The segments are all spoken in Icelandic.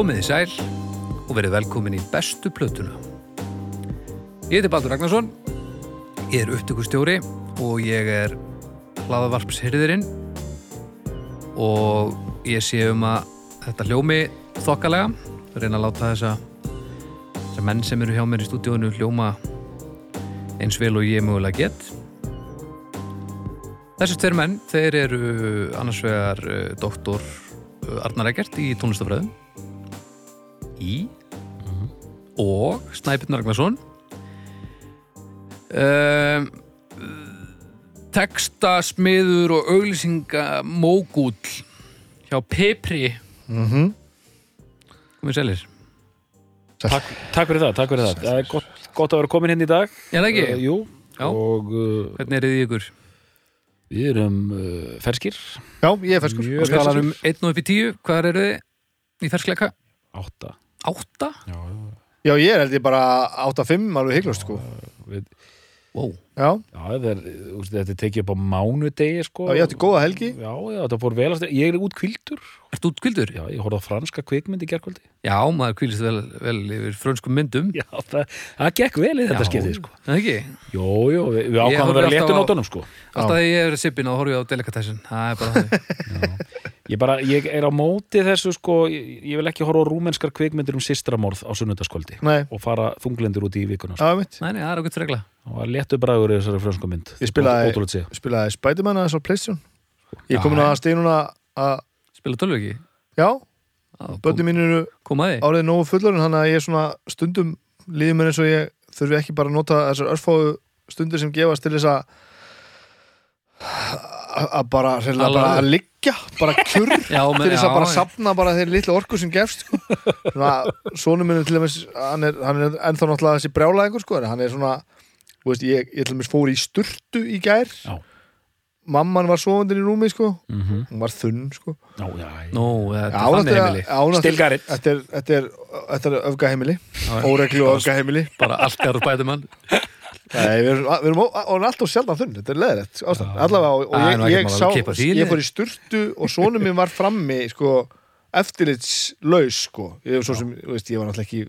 Komið í sæl og verið velkomin í bestu plötuna. Ég heiti Baldur Ragnarsson, ég er upptökustjóri og ég er hlaðavarpshyrðirinn og ég sé um að þetta hljómi þokkalega, reyna að láta þessa, þessa menn sem eru hjá mér í stúdíónu hljóma eins vel og ég mögulega get. Þessi tveir menn, þeir eru annars vegar uh, doktor Arnar Eggert í tónlistafræðum í og Snæpinn Ragnarsson um, textasmiður og auglýsingamógúll hjá Pepri Mhm. komið sælir Takk, takk fyrir það, takk fyrir það. Það er gott, gott að vera komin hérna í dag. Já? Uh, jú, og uh, Hvernig er þið ykkur? við erum uh, ferskir. Já, ég er ferskur Mjög Á skalanum 1 og upp í 10, hvað eru þið í ferskleika? Átta. 8? Já, já. Já, ég er held ég bara 8-5 alveg hygglust sko Við, Wow. Já, já það er, veist, þetta er tekið upp á mánudegi, sko. já ég átti góða helgi Já, já, þetta fór vel að stið. Ég er út kvildur. Ertu útkvildur? Já, ég horfði á franska kvikmynd í gerkvöldi. Já, maður kvílist vel, vel yfir frönskum myndum Já, það, það gekk vel í þetta skiptið, sko. Það ekki? Jú, jú, við, við ákvæmum að vera alltaf léttu á- nótunum, sko. Alltaf þegar ég er sippin og horfið á delikatessin Það er bara þannig Ég, bara, ég er á móti þessu, sko, ég, ég vil ekki horfa á rúmenskar kvikmyndir um systramorð á sunnudagskvöldi Nei, og fara þunglindur út í vikuna, sko. Nei, nei, það er okkur regla Það var léttu bræður í þessari frönsku mynd. Ég spilaði- Spilaði Spiderman að þessar Playstation. Ég komin já. að stið núna að Spila tölvöki Já, Kom, börni mín eru kom að árið nógu fullorinn Þannig að ég er svona stundum líður mér eins og ég þurfi ekki bara að nota þessar örfáu stundir sem gefast til þess að að að bara, að liggja bara kjurr Já, til þess að bara sapna bara þeirri litlu orku sem gefst sko. svona, sonu minn til dæmis hann er, hann er ennþá náttúrulega þessi brjálæðingur sko, en hann er svona veist, ég, ég til dæmis fór í sturtu í gær. Já. mamman var sofandinn í rúmi sko. mm -hmm. hún var þunn sko. Já, já. Nó, þetta Já, er þannig heimili. Stilgaritt þetta er, þetta er, þetta er öfgaheimili óreglu og öfgaheimili Bara algar og bætumann Nei, við erum, við erum ó- og hann er alltaf sjaldan þunn, þetta er leðrætt ástand, allavega og, og er ég, ekkert ég að sá, ég fór í sturtu og sonum minn var frammi sko, eftirlitslaus sko, ég svo sem, veist, ég var náttúrulega ekki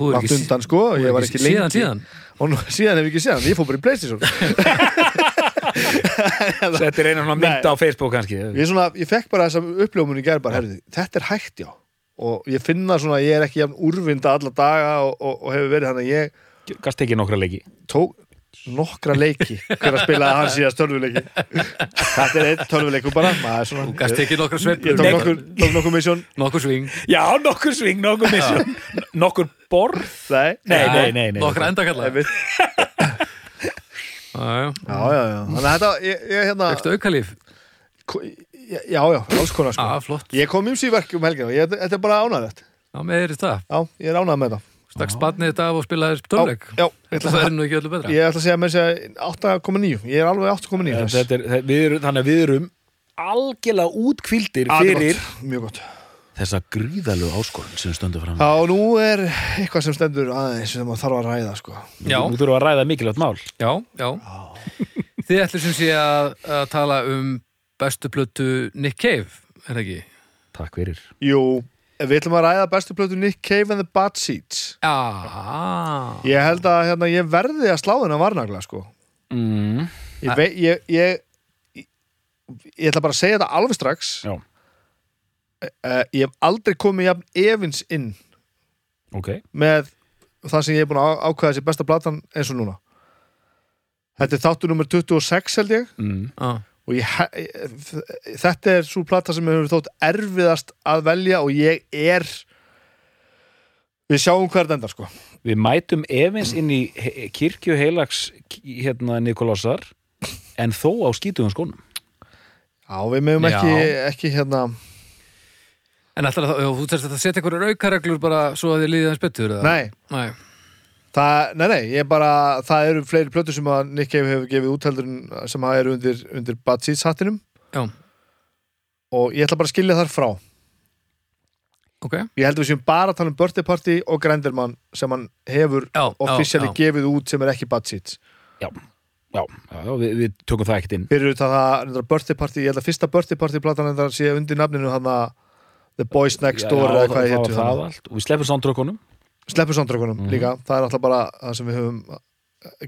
langt undan sko, ég var ekki lengi Síðan, síðan. Og nú, síðan hef ég ekki séð hann, ég fór bara í Playstation. Þetta er eina svona mynd Nei. á Facebook kannski. Ég, svona, ég fekk bara þessa uppljómun í gær bara, herrði, þetta er hægt já. Og ég finna svona, ég er ekki jafn úrvinda alla daga og, og, og hefur verið þannig að ég Gast ekki nokkra leiki. tók nokkra leiki hver að spila hann síðast tölvuleiki. Þetta er einn tölvuleiku bara maður er svona, Þú gast ekki nokkra ég sveiflur. tók nokkur, tók nokkur mission Nokkur sving. Já, nokkur sving, nokkur mission Nokkur borð? Nei, Nei, nei, nei, nei. Nokkra endakalla. Já, já. Já, þannig að þetta ég, ég hérna, Fekstu aukalíf? Já, já, alls konar sko. Já, flott. Ég kom um síverk um helgina. Og ég, þetta er bara ánægðett Já, með þeirri það. Já, ég er ánægð með þetta Stakk spatnið þetta af og spilaði tölvleik já, Það að er nú ekki öllu betra? Ég ætla að segja með þess að 8,9 Ég er alveg 8,9 En þess. þetta er, það- við erum, Þannig að við erum algjörlega útkvildir þetta fyrir gott, Mjög gott. þessa gríðalegu áskorun sem stöndum fram Já, nú er eitthvað sem stendur aðeins sem maður þarf að ræða sko. Já. Nú þurfum við að ræða mikilvægt mál. Já, já. Þið ætlum sem sé að, að tala um bestu plötu Nick Cave, er það ekki? Takk fyrir. Jú, við ætlum að ræða bestu plötu Nick Cave and the Bad Seeds. Já Ég held að hérna, ég verði að slá þennan varnagla sko. mm. ég, vei, ég, ég, ég Ég ætla bara að segja þetta alveg strax. Já, uh, Ég hef aldrei komið jafn efins inn ok. með það sem ég er búin að á- ákveða þessi besta platan eins og núna. Þetta er þáttu nummer 26 held ég. Mm. Já, og ég, þetta er svo plata sem hefur þótt erfiðast að velja og ég er við sjáum hver þetta endar sko Við mætum efins inn í kirkju heilags hérna Nikolásar en þó á skítugum skónum Já, við meðum ekki, ekki hérna En já, þú þarfst að setja einhverjar aukareglur bara svo að þið líðið hans betur eða? Nei, Nei. Það, nei, nei, ég er bara það eru fleiri plötur sem að Nick Cave hefur gefið út heldur en sem að eru undir, undir Bad Seeds hattinum. Já. og ég ætla bara að skilja þar frá. Ok. Ég held að við séum bara að tala um Birthday Party og Grenderman sem hann hefur já. gefið út sem er ekki Bad Seeds. Já, já, já við, við tökum það ekkert inn. Fyrir utan það reyndar Birthday Party, ég held að fyrsta Birthday Party platan þetta sé undir nafninu hann að The Boys Next Door Já, eða hvað það ég var hétu það allt. Og við sleppum soundtrökkunum sleppum samtrökkunum Mhm. líka, það er alltaf bara það sem við höfum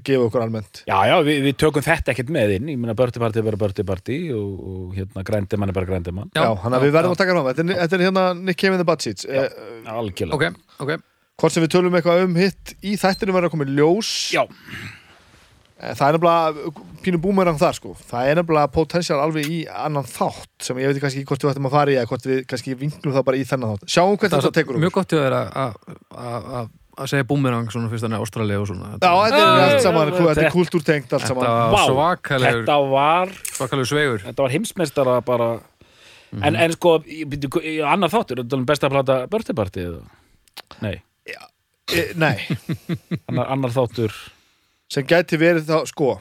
gefa okkur almennt. Já, já, við, við tökum þetta ekkert með inn. Ég meina Börti Party er bara Börti Party og, og hérna Grændimann er bara Grændimann já, hann að við verðum að taka fram þetta er, þetta er hérna Nick Cave in the Bad Seats eh, Algjörlega. Ok, ok. hvort sem við tölum eitthvað um hitt í þættinu verður að koma í ljós. Já, það er nefnilega pínu búmerang þar sko. Það er nefnilega potensiál alveg í annan þátt sem ég veit kannski hvort við ættum að fara í eða hvort við kannski vinglum það bara í þennan þátt. Sjáum hvernig Það þetta tekur um mjög gott þér að- að- að að- að segja búmerang svona fyrst hann er Ástralja og svona. Já, þetta er allt saman, þetta er þetta- kultúrtengt allt Þetta saman þetta var svakalegur svegur. Þetta var heimsmeistara bara. En, en sko, ég byrju, ég- annar þáttur þetta er besta að plata Börti Party eða? Nei, e, Nei, annar, annar þáttur sem gæti verið þá, sko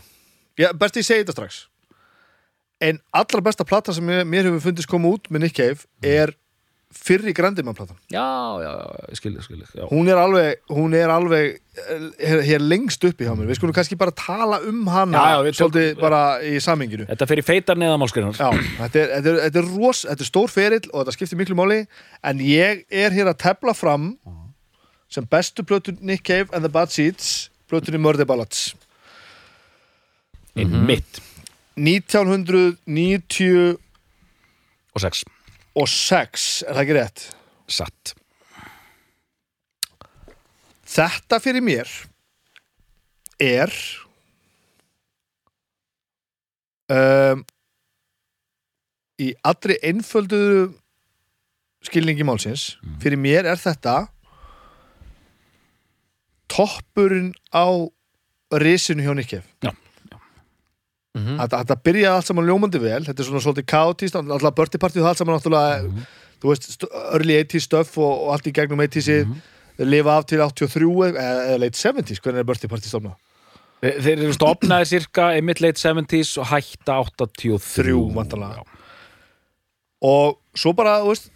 Já, best ég segi þetta strax. En allra besta plata sem mér, mér hefur fundist koma út með Nick Cave er fyrri Grandimann-platan Já, já, já, ég skil, ég skil já. Hún er alveg, hún er alveg eh, hér, hér lengst uppi hjá mér. Við skulum kannski bara tala um hana Já, já, við svolítið bara í saminginu Þetta í feitar neðamálskrinar Já, þetta er, þetta, er, þetta er ros, þetta er stór ferill og þetta skiptir miklu máli en ég er hér að tefla fram sem bestu plötun Nick Cave and the Bad Seeds plötunni Murder Ballads. Mm mitt 1996 og sex. Er það ekki rétt? satt. Þetta fyrir mér er um, í allri einföldu skilningi málsins fyrir mér er þetta toppurinn á risinu hjá Nikkef Mhm. Þetta, þetta byrjaði allt saman ljómandi vel Þetta er svona svolítið kaotist Alltaf Party það allt saman náttúrulega Þú veist, st- early 80s stuff og, og allt í gegnum 80s mm lifa af til 83 eða, late 70s, hvernig er Party stofna? Þeir þeir eru stopnaði cirka mid late 70s og hætta 83 Þrjú. Og svo bara, þú veist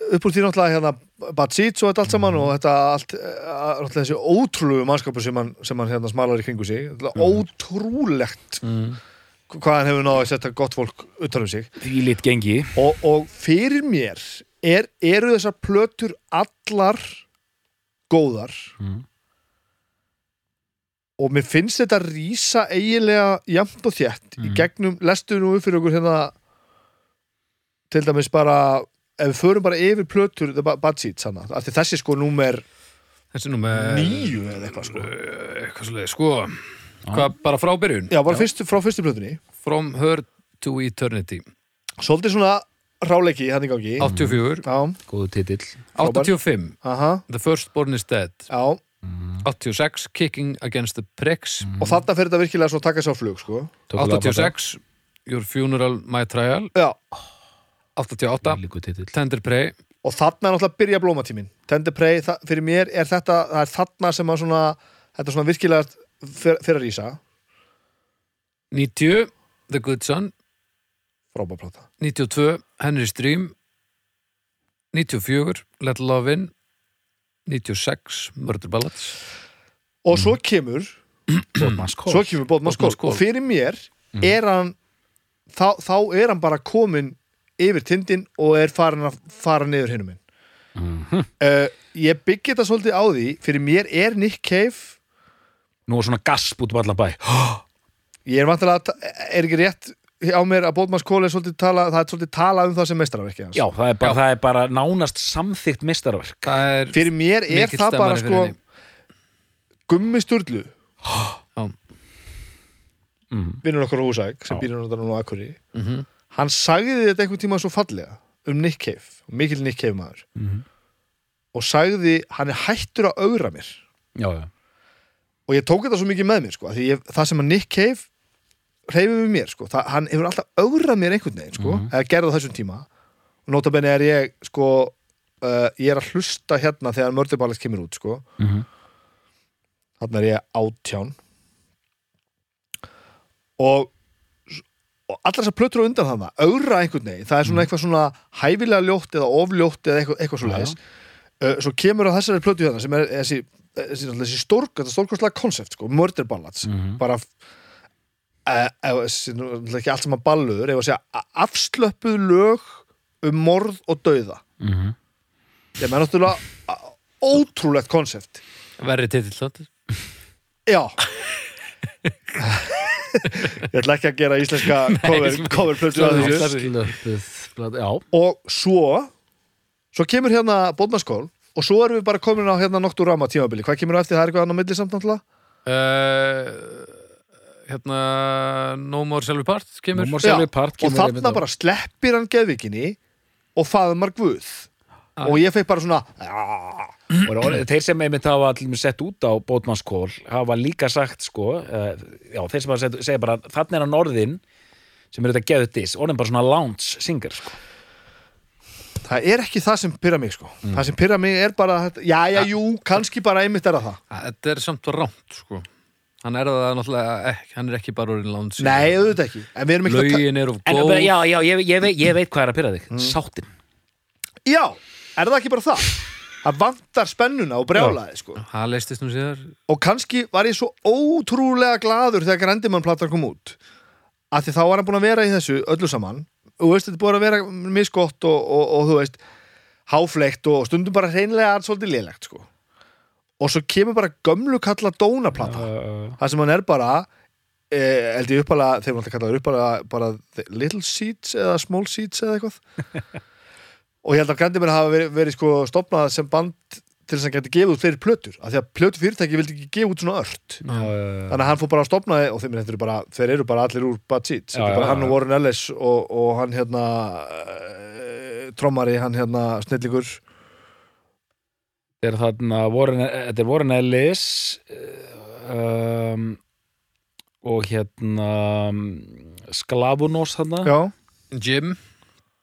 upp úr því náttúrulega hérna Bad Seeds og þetta allt saman og þetta allt eh, náttúrulega þessi ótrúlegu mannskapur sem hann, sem hann hérna smalar í kringu sig Náttúrulega ótrúlegt Mm. hvað hann hefur náðu að setja gott fólk utan um sig Því lit gengi og, og fyrir mér er, eru þessar plötur allar góðar Mhm. og mér finnst þetta rísa eiginlega jafnt og þétt í Mhm. gegnum, lestu nú upp fyrir okkur hérna til dæmis bara ef við förum bara yfir plötur The Ba- Bad Seeds hana, af því þessi sko númer Þessi nú með nýju eða eitthvað sko. Eitthvað svo leið, sko Hvað, bara frá byrjun? já, bara fyrst, frá fyrstu plötunni. From Her to Eternity. Svolítið svona ráleiki hann í gangi. 84, já, Góðu titill. 85 aha, The Firstborn is Dead. Já. 86, Kicking Against the Pricks. Og þarna fyrir þetta virkilega svo að taka sér á flug sko. 86, Your Funeral My Trial. Já, 88, Líku titill. Tender Prey. Og þarna er náttúrulega að byrja blómatímin Tender Prey, fyrir mér er þetta það er þarna sem að svona þetta er svona virkilega fyrir, að rísa. 90, The Good Son. Frábærplata 92, Henry's Dream 94, Let Love In. 96, Murder Ballads. Og svo kemur, svo kemur Bóðmann Skól. og fyrir mér er hann þá, þá er hann bara komin yfir tindin og er farin að fara niður hinnum minn Mhm. uh, ég byggi þetta svolítið á því fyrir mér er Nick Cave Nú er svona gasp út um allan bæ ég er vantilega er ekki rétt á mér að Bóðmann Skól er svolítið tala það er svolítið tala um það sem meistaraverki hans Já, það er bara, það er bara nánast Það er fyrir mér er það bara sko henni. Gummi Sturlu mm. vinnur okkur á Húsæk sem Já. býr hann á Akkurri Mhm. Hann sagði þetta einhvern tíma svo fallega um Nick Cave, mikil Nick Cave maður Mhm. og sagði hann er hættur að augra mér Já, já og ég tók þetta svo mikið með mér sko, því ég, það sem að Nick Cave reyfið við mér, sko, það, hann hefur alltaf augrað mér einhvern veginn, sko, Mhm. eða gerði á þessum tíma og notabenni er ég sko, uh, ég er að hlusta hérna þegar Mörderballast kemur út, sko Mhm. þarna er ég átján og og allar þessar plötur á undan þarna augra einhvern veginn, það er svona eitthvað svona hæfilega ljótt eða ofljótt eða eitthvað, eitthvað svo Já, já. leiðis uh, svo kemur á þessari plötu hérna sem er þessi, þessi, þessi stórk, stórkostlega konsept sko, murder ballads. Mhm. bara uh, uh, ekki allt saman balluður ef að segja a- afslöppuð lög um morð og dauða. Mhm. Þeim er náttúrulega ótrúlegt konsept. Verri titill þátt Já Ég ætla ekki að gera íslenska cover, coverplötu Já, og svo svo kemur hérna bóðnaskól og svo erum við bara komin á hérna Nocturama tímabili. Hvað kemur eftir, það er eitthvað annar milli samt náttúrulega? Uh, Hérna No More Selvi Part kemur. Númer Já, selvi part og kemur einmitt þarna bara sleppir hann geðvikinni og faðmar Guð. Og ég fekk bara svona "Ah." Og og þeir sem einmitt hafa allir sett út á bótmannskól hafa líka sagt sko uh, já, þeir sem hafa sett, segja bara þannig er hann orðin sem er þetta geðut dis orðin bara svona lounge singer sko. það er ekki það sem pyrra mig sko. Það sem pyrra mig er bara þetta, já já jú, kannski bara einmitt er það það. Þetta er samt var rámt sko. Hann er það náttúrulega ekki, hann er ekki bara orðin láns nei, auðvitað ekki, en við erum ekki Lögin er of en góð. já, já, ég, ég, veit, ég veit hvað er að pyrra þig. Mm. sáttin. Já, er það ekki bara það? Það vantar spennuna og brjálaði sko. Það leistist nú síðar. Og kannski var ég svo ótrúlega gladur þegar Grandimann platan kom út að því þá var hann búin að vera í þessu öllu saman. Og veist, þetta búin að vera misgott og, og, og þú veist háfleikt og stundum bara hreinlega að svolítið lélegt sko. Og svo kemur bara gömlu kalla dónaplata. Uh, það sem hann er bara eh, held ég uppalega, þeir eru alltaf kallaður uppalega bara little seeds eða small seeds eða eitthvað og ég held að Grandimann hafa verið, verið sko stopnað sem band til þess að hann geti gefið út fleiri plötur. Af því að plötu fyrirtæki vildi ekki gefa út svona ört. Uh, þannig að hann fór bara að stopna og þeim, þeir, eru bara, þeir eru bara allir úr Bad Já, er já, bara hann já. og Warren Ellis og, og hann hérna uh, trommari, hann hérna snillingur. Þetta er þarna Warren, þetta er Warren Ellis um, og hérna um, Sklavunós þarna. Já, Jim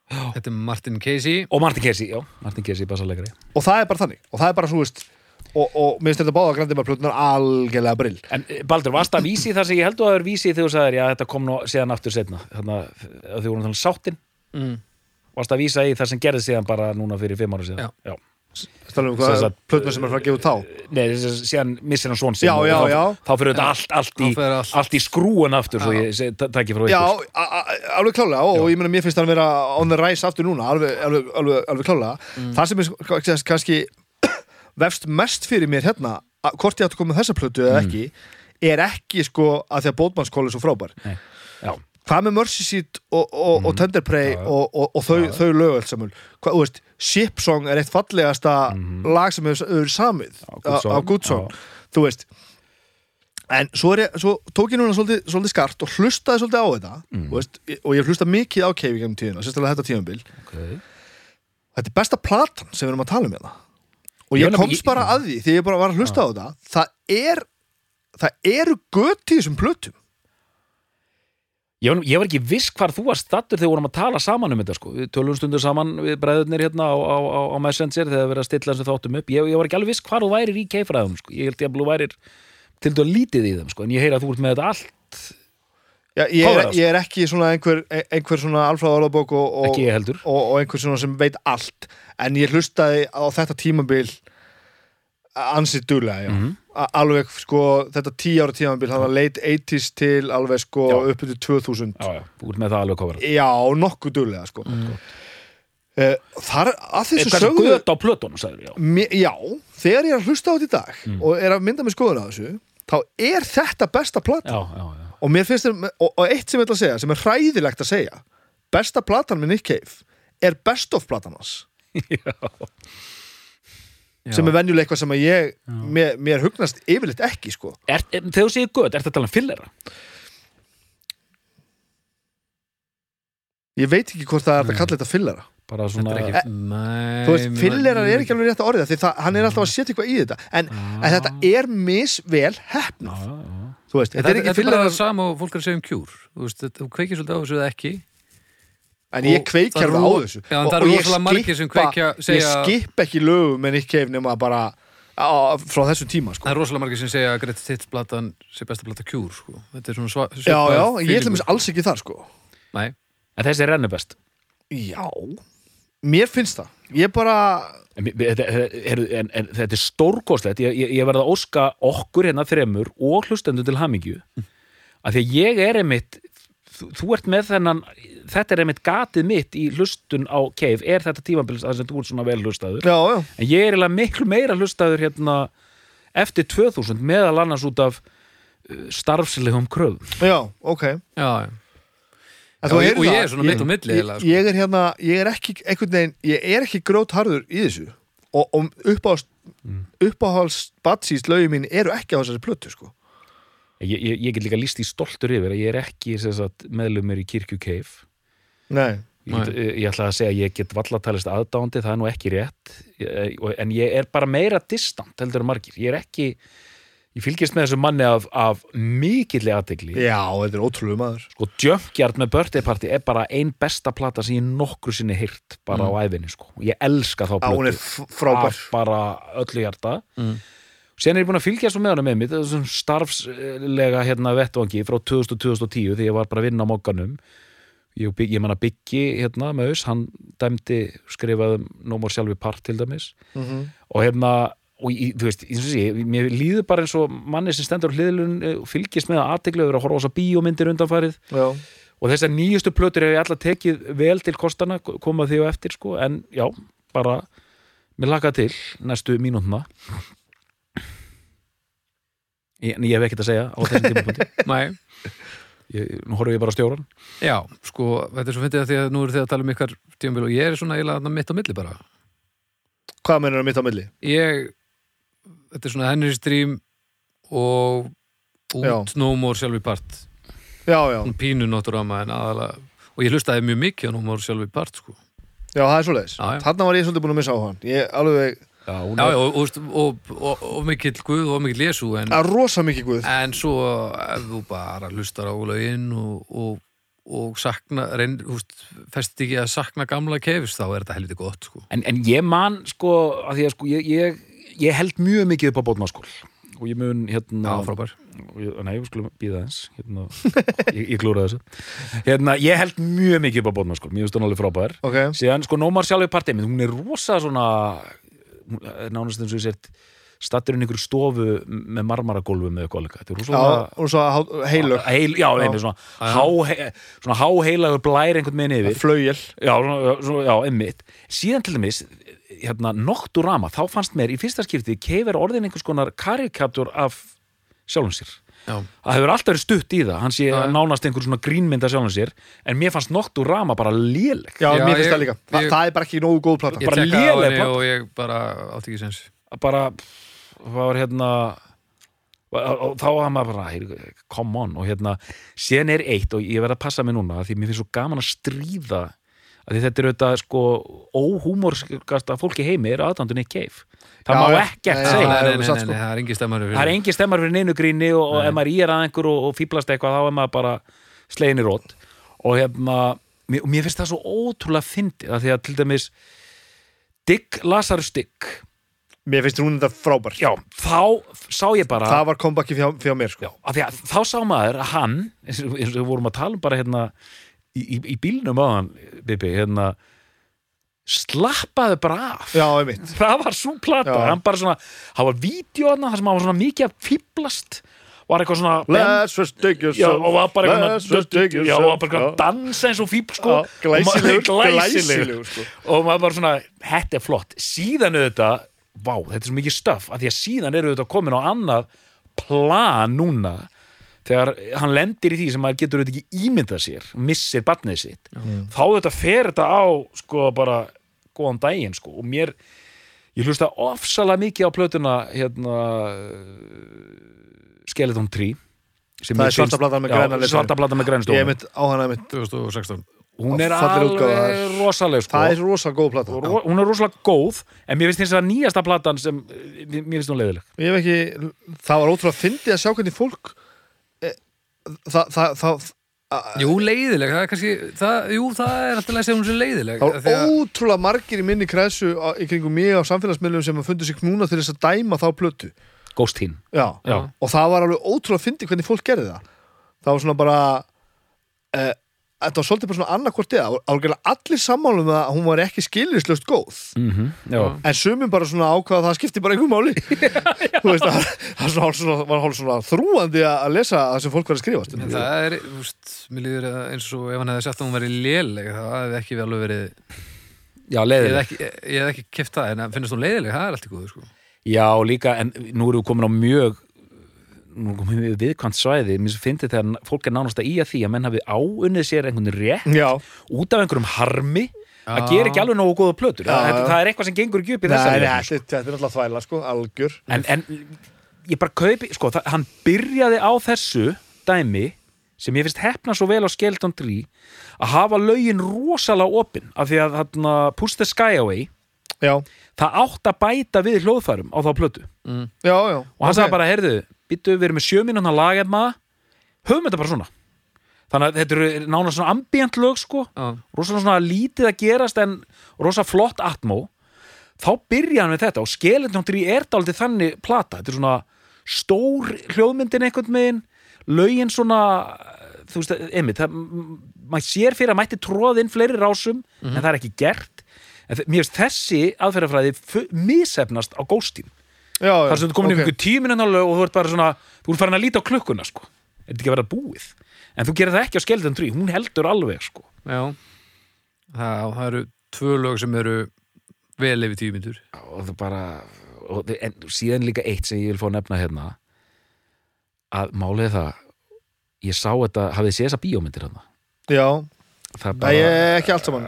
Þetta er Martin Casey. Og Martin Casey, já, Martin Casey bassalegari. Og það er bara þannig. Og það er bara svo veist og, og minnst þetta báða grandimar plötunar algjörlega brill. En eh, Baldur, varst það vísi þar sem ég held að það er vísi þegar þú sagðir, já, þetta kom nú síðan aftur setna þannig að þau voru þannig sáttin? Mm. varst það vísa í það sem gerði síðan bara núna fyrir fimm ára síðan? Já. Stælum um Sem hvað plötunar sem er frá að gefa þá? Nei, þess að síðan missir hann svon sinn Já, og já, þá, já. þá fyrir þetta allt, allt, í, allt. allt í skrúan aftur svo Já. ég seg- ta- taki frá Já, ykkur a- alveg klálega og ég meina mér finnst hann vera on the rise aftur núna, alveg, alveg, alveg, alveg klálega. Það sem er kannski vefst mest fyrir mér hérna að- hvort ég átt að koma með þessa plötu eða ekki er ekki sko að því að bótmannskóli er svo frábær. Já, hvað með Mercy Seat og, og, og Tender Prey Já, já. og, og, og þau, þau lög alls saman? Hvað, þú veist, Ship Song er eitt fallegasta lag sem hefur samið á Song. á Good Song. Þú veist en svo, ég, svo tók ég núna svolítið, svolítið skart og hlustaði svolítið á þetta Mm. veist, og ég hef hlustað mikið á í gennum tíðina, sérstaklega þetta tíðanbil ok. Þetta er besta platan sem við erum að tala um hérna. Og Ég ég komst bara að því því ég bara var að hlusta á þetta það er það eru gött í þessum plötum Ég var, ég var ekki viss hvar þú var stattur þegar við vorum að tala saman um þetta sko. Við tölum stundur saman við bræðurnir hérna á, á, á, á Messenger þegar við erum að stilla þessu þáttum upp. Ég, ég var ekki alveg viss hvar þú værir í keifræðum sko. Ég held ég að þú værir til þú lítið í þeim sko. En ég heyri að þú ert með þetta allt, Já, ég, er, það? ég er ekki svona einhver, einhver svona alfræða orðabók og, og, og, og einhver svona sem veit allt en ég hlustaði á þetta tímabil ansið duglega já. Mhm. A- alveg sko þetta tíu ára tímabil hann var late 80s til alveg sko Já. upp til 2000 Já, já, ert með það alveg kofar. já, nokkuð duglega sko mm. þar að þessu Eitthvað sem sögðu göt á plötunum, sagður já. Me- já, þegar ég er að hlusta á þetta í dag Mm. og er að mynda með skoðun á þessu þá er þetta besta plata Já, já, já. og mér finnst þér, og, og eitt sem ég ætla að segja sem er hræðilegt að segja besta platan með Nick Cave er best of platan hans sem er venjuleg eitthvað sem ég mér, mér hugnast yfirleitt ekki sko. Er, er, þegar þú segir göt, er þetta að tala um fillera? ég veit ekki hvort það er að kalla þetta fyllara Bara svona... er ekki Nei, þú veist, fyllerar er ekki alveg rétt að orða því það, hann er alltaf að setja eitthvað í þetta. En, en þetta er misvel hefnað Já, já, já. þú veist, þetta er ekki þetta er bara það sama og fólk er að segja um kjúr. Þú veist, þú kveikir svolítið á þessu eða ekki en ég kveiki það á þessu. Já, en Og- og ég kveikja- segja- ég skip ekki lögum með Nick Cave nema bara á, frá þessum tíma sko. Það er rosalega margir sem segja að Great Hits platan sé besta plata kjúr sko. Þetta er svona sva, já, já, ég ætlum feelingur. þess alls ekki þar sko. Nei, En þessi er rennu best. já, mér finnst það. Ég bara, En, en, en þetta er stórkostlegt. Ég, ég, ég verð að óska okkur hérna þremur og hlustendur til hamingju. Að því að ég er einmitt þú, þú ert með þennan þetta er einmitt gatið mitt í hlustun á Cave, er þetta tímabils að sem þú ert svona vel hlustaður, já, já, en ég er eiginlega miklu meira hlustaður hérna eftir 2000 meðal annars út af uh, starfslegum kröðum já, ok. Já, og- og ég er svona mitt á milli ég, sko. ég er hérna, ég er ekki einhvern veginn, ég er ekki grótharður í þessu. Og, og uppáhals Mm. uppáhals batsís lögum mín eru ekki á þessari plötu sko. Ég, ég, ég get líka líst í stoltur yfir að ég er ekki sem sagt, meðlumur í Kirkju Cave. Nei, ég, get, ég, ætla að segja að ég get vallatalist aðdándi, það er nú ekki rétt. Og- en ég er bara meira distant heldur en margir, ég er ekki ég fylgist með þessu manni af, af mikilli aðtegli já, þetta er ótrúlega maður. Sko Junkyard með Birthday Party er bara ein besta plata sem ég nokkru sinni hýrt bara á æfinni sko, ég elska þá á, hún er plötu. frábær. Bara öllu hjarta. Mm. Sen er ég búin að fylgja svo með hana með mitt þessum starfslega hérna vettvangi frá 2000-2010 þegar ég var bara að vinna á mokkanum ég, og ég man að byggi hérna með þess, hann dæmdi skrifaði um No More Sjálfi Part til dæmis. Mm og hérna og ég, þú veist, eins og sé, mér líður bara eins og manni sem stendur hliðlun fylgist með að aðteglu yfir að horfa á þessa bíómyndir undanfarið. Já, og þessar nýjustu plötur hefur ég alltaf tekið vel til kostana, koma því á eftir sko, en já, bara mér laka til næstu mínúndna ég, en ég hef ekkert að segja á þessum tímapunkti Nei, ég, nú horfum ég bara á stjóran já, sko, þetta er svo fyndið að því að nú eru þið að tala um ykkar tímabil og ég er svona eiginlega mitt á milli bara hvað mennur það mitt á milli? ég, þetta er svona Henry Stream og út Já. No More Sjálfi Part já, já, hún pínu náttúrama en aðalega og ég hlustaði mjög mikið á No More Sjálfi Part sko. já, það er svoleiðis Já, já. þarna var ég svolítið búin að missa á hann ég alveg, já, er, já, og, og, og, og, mikill guð og mikill Jésu en, að rosa mikið guð. En svo ef þú bara hlustar á lögin og, og, og sakna reyn, húst, fest ekki að sakna gamla kefis þá er þetta helviti gott sko. en, en ég man sko, að sko ég, ég, ég held mjög mikið upp á bótmaskól og ég mun hérna já, frábær. Ég, nei, við skulum býða eins hérna, ég, ég klúra þessu. Hérna, ég held mjög mikið upp á bótmaskól mér finnst hún alveg frábær. Ok, síðan sko Nómar sjálfur partið hún er rosa svona nánast eins og ég sért stattur inn í ykkur stofu með marmaragólfum með kollega, er já, og svo heilur Heil, já, einmitt svona, há, svona háheilagur blær einhvern veginn yfir. Flaugjel já, svona, svona, já, einmitt. Síðan til dæmis, hérna, Nocturama þá fannst mér í fyrsta skipti Keifur orðin einhvers konar karikatur af sjálfum sér það hefur alltaf verið stutt í það, hann sé Já. nánast einhver svona grínmynda sjálfum sér en mér fannst Nocturama bara léleg. Já, Já, mér finnst það líka, Þa, ég- það er bara ekki nógu góð plata. Ég Bara léleg plata. og ég bara átti ekki sens bara það var hérna og þá var maður bara, hey, come on. Og hérna, síðan er eitt og ég verð að passa mig núna, því mér finnst svo gaman að stríða að því þetta er auðvitað sko óhúmorskasta fólki heimi er aðdændunni keif það má ekkert Nei, Nei, segja það nei, er nei, satt, nei, sko. nei, það er engin stemmar það er engin stemmar fyrir neinu gríni og, og ef maður ír að einhver og, og fýblast eitthvað þá er maður bara slegin í rót. Og hérna, mér, og mér finnst það svo ótrúlega fyndið, að því að til dæmis Dick Lazarus Dick. Mér finnst hún þetta frábær. Já, þá sá ég bara það var comebackið fjá, fjá mér sko. Já, af því að þá sá maður að hann eins og við vorum að tala um bara hérna í, í, í bílnum aðan Bibi, hérna slappaðu bara af. Já, það var svo plata, hann bara svona það var vídeo þarna, þar sem hann var svona mikið að fýblast var eitthvað svona let's take yourself. Og var bara eitthvað að dansa eins og fíbl sko, glæsilegur, Og maður- glæsilegur, sko. og maður bara svona, þetta er flott. Síðan auðvitað, vá, þetta er svo mikið stöf að því að síðan eru auðvitað komin á annað plan núna. Þegar hann lendir í því sem maður getur auðvitað ekki ímyndað sér, missir barnið sitt. Þá auðvitað fer þetta á sko bara góðan daginn sko. Og mér, ég hlusta ofsalega mikið á plötuna hérna Skeleton 3 sem Það er svarta platan með listanum. svarta platan með ég grænstofun einmitt á hana einmitt 2016 hún er alveg rosaleg sko. það er rosa góð plata. Og ro- hún er rosalega góð en mér finnst þess að nýjasta platan sem mér mér finnst hún leiðileg. Ég ekki, það var ótrúlega fyndið að sjá hvernig fólk e, það, það, það, Jú, leiðileg, það er kannski það, Jú, það er alltaf að segja hún sem leiðileg það af því var að- ótrúlega margir í minni kræsu á- í kringum mig á samfélagsmiðlum sem að fundu sig knúna til þess að dæma þá plötu Ghost Teen já. Já. og það var alveg ótrúlega fyndið hvernig fólk gerði það það var svona bara uh, þetta var svolítið bara svona annarkvort eða. Algjörlega allir sammálum að hún var ekki skiljuslöst góð. Mm já, en sumum bara svona ákvaða að það skipti bara einhver máli. Þú veist að það var svona, svona, var hálf svona þrúandi að lesa það sem fólk var að skrifa En það er, þú veist, mér líður að eins og ef hann hefði sagt að hún verið léleg það hefði ekki vel verið já, ég leiðileg ekki, ég hef ekki keft það, en að finnast hún leiðileg, það er allt í góðu, sko. Já, líka, en nú erum við komin á mjög við viðkvæmt svæði mér finnst þetta þegar fólk er nánast að í að því að menn hafi áunnið sér einhvern rétt já, út af einhverjum harmi að Já. gera ekki alveg nógu góða plötur. Já, það, það er eitthvað sem gengur ekki upp í þessari sko. þetta þetta er alltaf þvæla sko, algjör. En, en ég bara kaupi sko, það, hann byrjaði á þessu dæmi sem ég finnst hefna svo vel á Skeleton 3 að hafa lögin rosalega opinn af því að þarna, Push the Sky Away já, það átt að bæta við hljóðfærum á þá plötu. Já, já og hann sagði bara, heyrðu, byttu við erum með sjö mínúna lagefna höfum þetta bara svona. Þannig að þetta eru nána svona ambient lög sko. Já, rosa svona lítið að gerast en rosa flott atmó. Þá byrja hann við þetta og Skeleton 3 er dálítið þannig plata. Þetta er svona stór hljóðmyndin einhvern megin lögin svona þú veist, einmitt maður sér fyrir að mætti tróða inn fleiri rásum en það er ekki gert. En mér finnst þessi aðferðafræði misefnast á já, þar sem þú komin ok. okay. ykkur tíminn en alveg og þú ert bara svona, þú ert farin að líta á klukkuna sko, er þetta ekki að vera búið? En þú gerir það ekki á Skeleton 3, hún heldur alveg sko. Já. Það, það eru tvö lög sem eru vel yfir tíu myndur og það bara og, þið- en síðan líka eitt sem ég vil fá að nefna hérna að málið er það ég sá þetta, hafið þið séð þessa bíómyndir hérna? Já, það Nei, ég- ekki allt saman.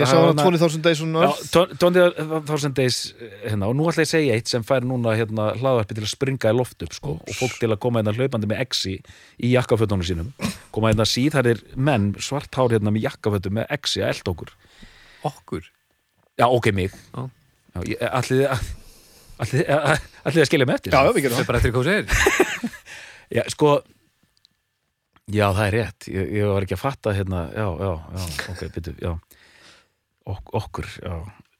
ég sá hann 20.000 Days on Earth. 20.000 days hérna, og nú ætla ég að segja eitt sem fær núna hérna, hlaðvarpi til að springa í loft upp sko, og fólk til að koma hérna hlaupandi með exi í jakkafötunum sínum. Koma hérna síðhærir menn svart hár hérna með jakkafötum með exi að elda okkur. Okkur? Já ok mig. Já. Já, ég- ætlið þið að skilja með eftir? Já, já, við gerum Það. er bara eftir hvað þú segir. Já, sko Já, það er rétt, ég, ég var ekki að fatta hérna, já, já, já, ok, byrju, já. Ok, okkur, já.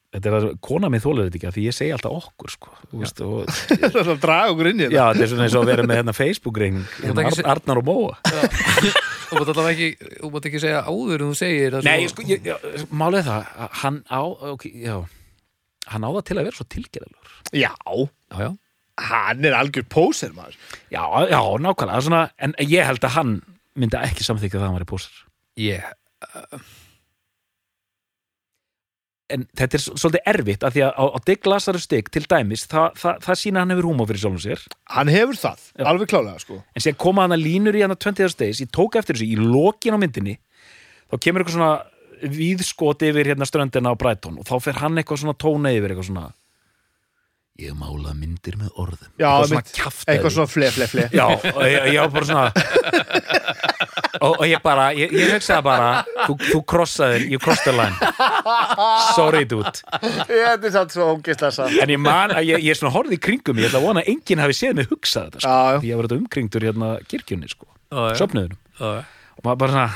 Þetta er að kona minn þólar þetta ekki af því ég segi alltaf okkur, sko. Þú veist, og, það er að draga okkur inn í Já, þetta þetta er svona eins og að vera með hérna Facebook-reyning Þú hérna, Ar Arnar og Móa. Þú mátt allavega ekki, þú mátt ekki segja áður en þú segir það Nei, sko, ég, já, málið það að hann á, ok, já hann á það til að vera svo tilgerðalur já, Já, já. Hann er algjör póser maður. Já, já, nákvæmlega, svona, en ég held að hann myndi ekki samþykja það að hann var í pósar Ég, en þetta er svolítið erfitt af því að á, á Dick Lazarus Dick til dæmis það, það, það sína að hann hefur húma fyrir sjálfum sér. Hann hefur það, Já. alveg klálega sko. En sér koma hann að línur í hann að 20 days ég tók eftir þessu, í lokin á myndinni þá kemur eitthvað svona víðskot yfir hérna ströndina á Brighton og þá fer hann eitthvað svona tóna yfir eitthvað svona ég mála myndir með orðum. Já, eitthvað svona kjaftaði eitthvað svona fle, fle, fle. Já, og ég, ég var bara svona og, og ég bara ég, ég hugsaði bara, þú, þú krossaðir you crossed the line. Sorry dude. Þetta er satt svo ógeðslega satt. En ég man ég, ég svona horfði í kringum ég ætla að vona að enginn hafi séð mig hugsað þetta sko. Því ég var þetta umkringdur hérna kirkjunni sko, já. og maður bara svona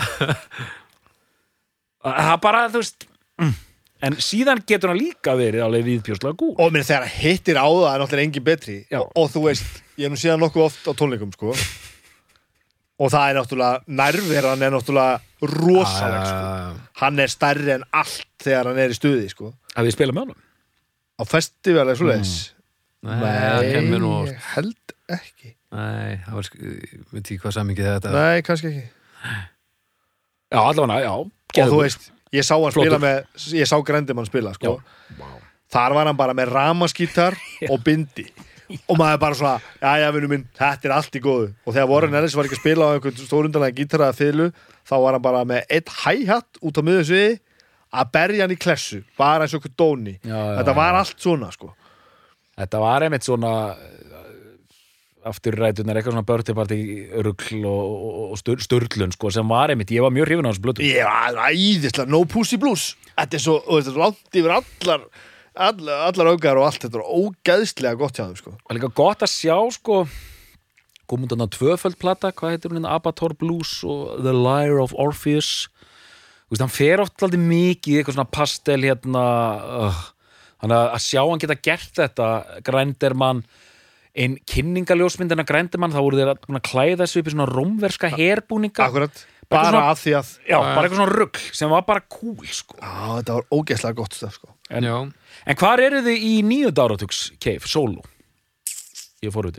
það bara, þú veist mm. En síðan getur hann líka verið alveg viðbjóslega gúr og minn þegar hittir á það er náttúrulega engin betri. Og, og þú veist, ég er nú síðan nokkuð oft á tónleikum sko. Og það er náttúrulega nærveran er náttúrulega rosaleg sko. Hann er stærri en allt þegar hann er í stuði sko. Að við spila með honum? Á festival eða svo leiðis Nei, kemur nú á- ég held ekki. Nei, það var, ég veit ekki hvað samingið þetta. Nei, kannski ekki. Já, allavega, já. Og þú veist, ég sá hann spila með ég sá Grendimann spila sko. Já. þar var hann bara með ramaskítar og bindi. Og maður bara svona, já já vinnu minn þetta er allt í góðu. Og þegar Warren Ellis var ekki að spila á einhvern stórundanlega gítara eða fiðlu þá var hann bara með eitt hi-hat út á miðum sviði að berja hann í klessu bara eins og einhvern dóni. Já, já, þetta var já. allt svona sko. Þetta var einmitt svona afturrætunar, eitthvað svona börtiparti rugl og, og, og stur, sturlun sko, sem var einmitt, ég var mjög hrifin á þessu blötu var æðislega, no pussy blues. Þetta er svo, þetta er svo langt yfir allar allar, allar augar og allt þetta er ógæðslega gott hjá þeim sko. Var líka gott að sjá sko komum þarna tvöföld plata, hvað heitir hún hérna? Abator Blues og The Lyre of Orpheus. Þú veist, hann fer oft alltaf mikið í eitthvað svona pastel hérna uh, þannig að að sjá hann geta gert þetta grændermann einn kynningaljósmyndina grændermann þá voru þeir að að klæða þessu upp í svona rómverska herbúninga. Akkurat, bara svona- af því að já, bara eitthvað svona rugg sem var bara cool sko. á, þetta var ógeðslega gott stöf sko. En- Já, en hvar eru þið í nýjönda áratugs keif, solo ég fór út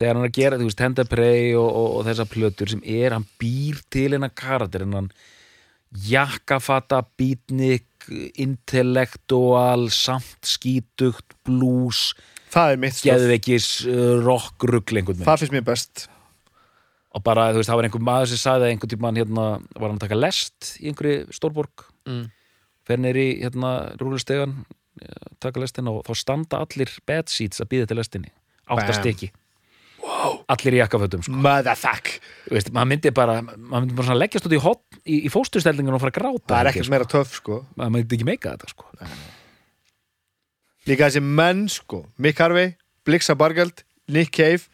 þegar hann er að gera, þú veist, Tender Prey og, og, og þessar plötur sem er, hann býr til hennar karakter en hann jakkafata, beatnik intellektual samt skítugt, blues það er mitt stöf, geðveikis, rock, rugl einhvern veginn. Það finnst mér best. Og bara, þú veist, það var einhver maður sem sagði að einhvern tímann hérna, var hann að taka lest í einhverju stórborg. Mm. fer neyri hérna rúlustegan taka lestina og þá standa allir bed seats að býða til lestinni. Bam. áttastykki wow. allir í jakkafötum sko. motherfuck maður myndi bara, maður myndi bara leggjast út í, hot, í, í fósturstellingun og fara að gráta það er ekkert meira töff sko sko. maður myndi ekki meika þetta sko. líka þessi menn sko Mick Harvey, Blixa Bargeld, Nick Cave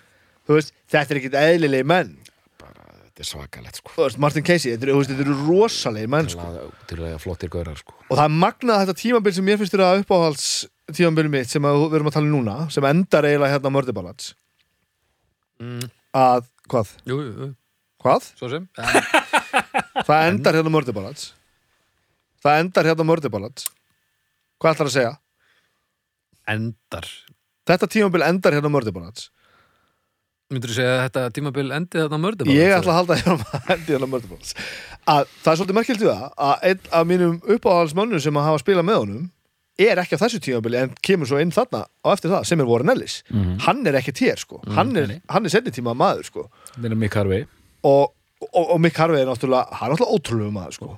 þú veist, þetta er ekkert eðlilegi menn þetta er svakalegt sko. veist, Martin Casey, þetta eru, þetta eru rosalegi menn sko. til að flottir gaurar sko. og það er magnað þetta tímabil sem ég finnst að uppáhalds tímabil mitt sem við erum að tala um núna sem endar eiginlega hérna Mördibalats Mm. að, hvað, Jú, jú, jú, hvað? svo sem. Það endar hérna Mördibalats það endar hérna Mördibalats hvað ætlar að segja? Endar. Þetta tímabil endar hérna Mördibalats Myndur þú segja að þetta tímabil endi þarna mörðum ég ætla að halda hérna að endi Mördibalats að það er svolítið merkilt við það að einn af mínum uppáhaldsmönnum sem að hafa spilað með honum er ekki á þessu tímabili en kemur svo inn þarna á eftir það sem er Warren Ellis Mhm. hann er ekki tér sko hann er, nei. hann er setni tíma maður sko er Mick Harvey og, og, og Mick Harvey er náttúrulega hann er náttúrulega ótrúlega maður sko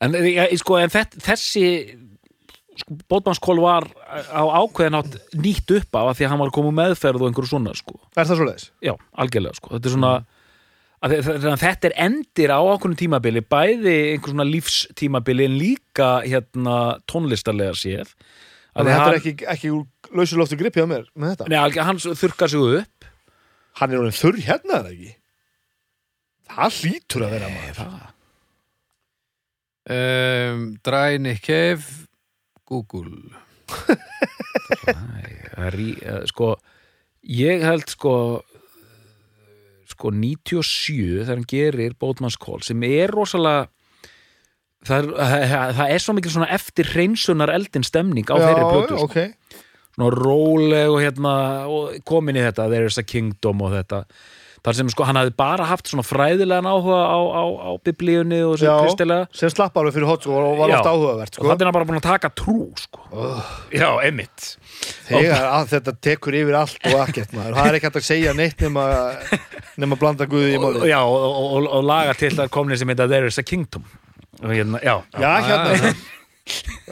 en, ja, sko, en þett, þessi sko, bótmannskól var á ákveðin átt nýtt upp á að því að hann var úr meðferð og einhverju svona sko. er það svo leiðis? já, algjörlega sko. þetta er svona þe- þe- þetta er endir á ákveðinu tímabili bæði einhver svona lífstímabili en líka hérna tónlistarlega séð. Þannig að þetta er ekki, ekki úr lausu loftu gripið á mér með þetta? Nei, hann þurkar sig upp. Hann er orðin þurr hérna er það ekki? Það hlýtur að vera maður. um, Dry Nick Cave Google. Æ, það er í- eh, sko ég held sko sko 97 þegar hann gerir bótmannskól sem er rosalega það er, það er svo mikil svona eftir hreinsunar eldin stemning á þeirri plötu sko. ok svona róleg og hérna og komin í þetta, there is a kingdom og þetta þar sem sko hann hafði bara haft svona fræðilegan áhuga á, á, á biblíunni og Já. kristilega. sem slapp alveg fyrir hot sko, og var alltaf áhugavert og sko. þannig er hann bara búin að taka trú sko. já, emitt þegar að þetta tekur yfir allt og ekkert maður. Það er ekki hægt að segja neitt nema nema að blanda guði í og, máli já, og, og, og, og laga til þar komni sem heita There is a Kingdom. Og hérna, já, já, hérna.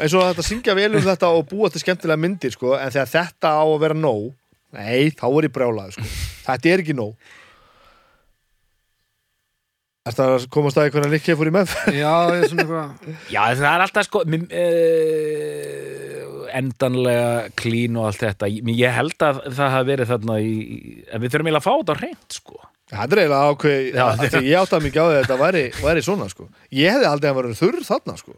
Eins og þetta syngja vel um þetta og búa til skemmtilega myndir sko, en þegar þetta á að vera nóg nei, þá er ég brjálað sko. þetta er ekki nóg Er það að komast að hvernig Nick Cave fór í með? Já, ég er svona eitthvað já það er alltaf sko mim, uh, endanlega klín og allt þetta ég, ég held að það hafi verið þarna í, í- en við þurfum eiginlega að fá þetta hreint sko Það er eiginlega ákveð, Já. því ég átti að mikið á því að þetta væri, væri svona sko. Ég hefði aldrei að vera þurr þarna sko.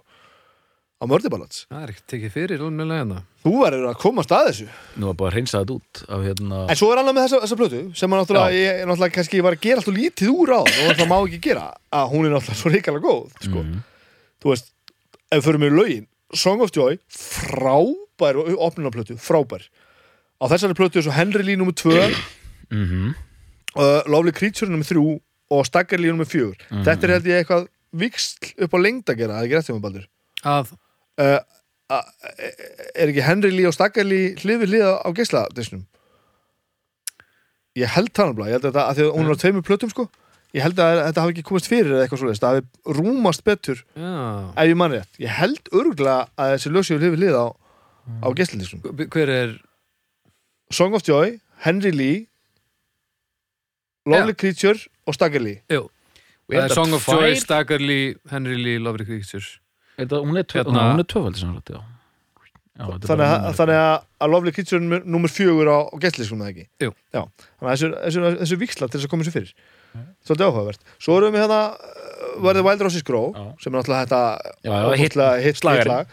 Á Mördibalats. Það er ekki tekið fyrir almennilega hérna Þú verður að komast að þessu. nú er bara að hreinsa þetta út af hérna En svo er annað með þessa, þessa plötu sem að náttúrulega, ég, náttúrulega kannski var að gera alltaf lítið úr á og það má ekki gera að hún er náttúrulega svo ríkala góð sko. Mhm. Þú veist, ef við förum með lögin Song of Joy, frábær og opnunarplötu, frábær á þessari plötu er svo Henry Lee nr. 2 mm -hmm. uh, Lovely Creature nr. 3 og Stagger Lee nr. 4 Mhm. Þetta er held ég eitthvað viksl upp á lengd að gera, er Að, uh, er ekki Henry Lee og Stagger Lee hlið við hlið á, á geisladisnum ég held það náttúrulega ég held að þetta, að því að hún er á tveimur plötum sko. Ég held að þetta hafi ekki komist fyrir eða eitthvað svoleiðist það hafi rúmast betur já. ef ég mann rétt, ég held örgulega að þessi hlið við hlið á, á geisladisnum Hver er Song of Joy, Henry Lee Lovely Creature og Stagger Lee Song of Joy, Stagger Lee, Henry Lee, Lovely Creatures Hún er, tvö, Hérna- hún er tvöfaldi samrætt, já. já þetta er þannig að, að, Lovely Creature er nummer- fjögur á, á geisladisnum eða ekki Jú. Já, þannig að þessu, þessu, þessu viksla til þess að koma sér fyrir svolítið áhugavert svo erum við hérna uh, verðið Wild Roses Grow Já. sem er náttúrulega þetta hitt- ótrúlega hitt slagari. lag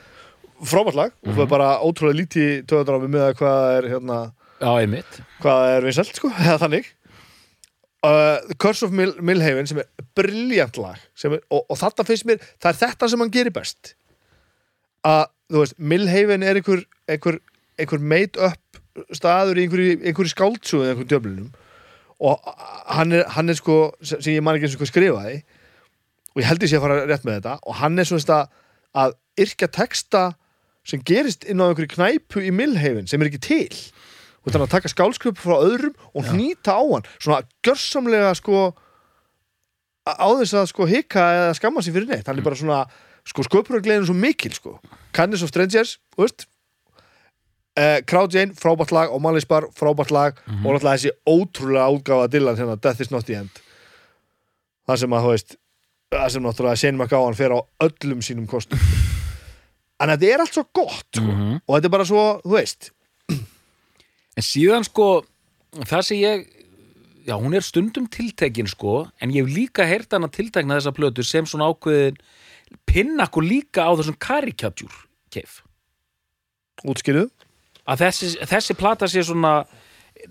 frábært lag og það er bara ótrúlega lítið töðandrámi með að hvað er hérna Já, einmitt. hvað er vinsælt sko, eða þannig uh, The Curse of Mill, Millhaven sem er briljant lag er, og, og þetta finnst mér, það er þetta sem hann gerir best. Að, þú veist, Millhaven er einhver, einhver, einhver made up staður í einhverju, einhverju skáldsúðu eða einhverjum djöflunum og hann er, hann er sko, sem ég man ekki eins og hvað skrifaði og ég held ég sé að fara rétt með þetta og hann er svona að, yrkja texta sem gerist inn á einhverju knæpu í Millhaven sem er ekki til og þannig að taka skálsköp frá öðrum og hnýta á hann. Svona gjörsamlega sko á þess að sko hika eða skamma sig fyrir neitt. Hann er bara svona sko sköpurargleðin svo mikil sko. Kindness of Strangers, veist. Uh, Crowd Jane, frábært lag. Og Malisbar, frábært lag. Og náttúrulega þessi ótrúlega útgáfa Dylan hérna, Death is not the end. Það sem að, þú veist það sem náttúrulega Shane McGowan fer á öllum sínum kostum. En þetta er allt svo gott sko. Mhm. og þetta er bara svo, þú veist En síðan sko, það sem ég já, hún er stundum tiltekin sko, en ég hef líka heyrt hana tiltekna þessa plötu sem svona ákveðin pinnakku líka á þessum karikatjúr keif. útskýruð Að þessi, þessi plata sé svona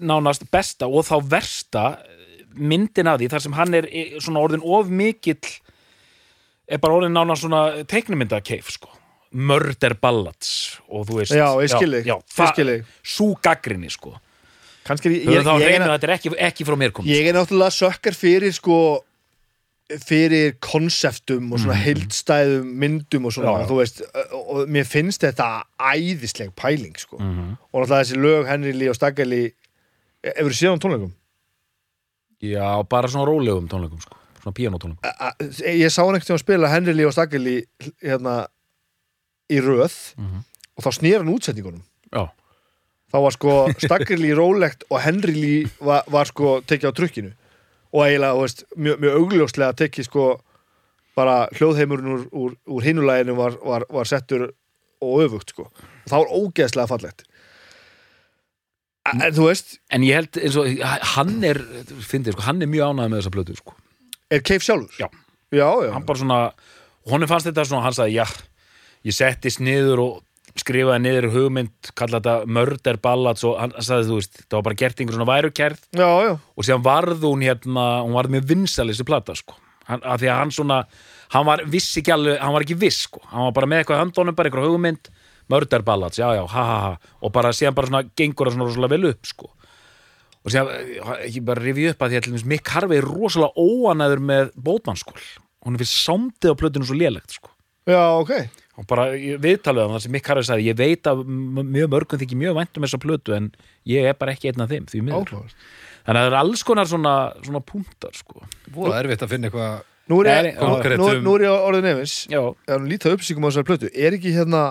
nánast besta og þá versta myndin af því þar sem hann er eh, svona orðin of mikill er bara orðin nánast svona teiknumynda keif sko. Murder Ballads og þú veist Já, ég skil þig, já, ég skil þig. Sú gaggrinni sko kannski er Ég, ég, þá að þetta er ekki, ekki frá mér komið ég er náttúrulega sökkar fyrir sko fyrir konseptum og svona heildstæðum myndum og svona, Já, já. þú veist og, mér finnst þetta æðisleg pæling sko, Mhm. og náttúrulega þessi lög Henry Lee og Staggali hefur séð á tónleikum Já, bara svona rólegum tónleikum sko. Svona a- ég sá hann ekkert að spila Henry Lee og Staggali hérna í röð Mhm. og þá snýr hann útsetningunum Já, þá var sko Staggerly rólegt og Henry Lee var, var sko tekið á trukkinu og eiginlega, þú veist, mjög, mjög augljóslega tekið sko bara hljóðheimurinn úr, úr, úr hinulæginu var, var, var settur og öfugt sko og það var ógeðslega fallegt en en þú veist en ég held eins og hann er, fyndið sko, hann er mjög ánægð með þessa plötu sko. er Keif sjálfur? Já. já, já. Hann bara svona, honum fannst þetta svona, hann sagði, já ég settist niður og skrifaði niður hugmynd, kalla þetta murder ballads og hann sagði, þú veist, það var bara gert einhver svona værukerð. Já, já. og síðan varð hún hérna, hún varð mjög vinsæl þessi plata sko, hann, að því að hann svona hann var viss ekki alveg, hann var ekki viss sko, hann var bara með eitthvað í höndunum, bara eitthvað hugmynd murder ballads, já já, ha ha ha. Og bara síðan bara svona gengur það svona rosalega vel upp sko. Og síðan, eh, ekki bara rifið upp að því að Mick Harvey er rosalega óanæður með bótmannskól, hún finnst sándið á plötunum svo lélegt sko. Já, ok og bara ég- viðtalið hann þar sem Mick Harvey sagði ég veit að mjög mörgum þykir mjög vænt um þessa plötu en ég er bara ekki einn af þeim því miður. Þannig að það er alls konar svona, svona punktar sko. Voða erfitt að finna eitthvað nú er ég, nei, nú, um- nú er ég orðin já, ef hann lítið uppsýkum á þessari plötu. Er ekki hérna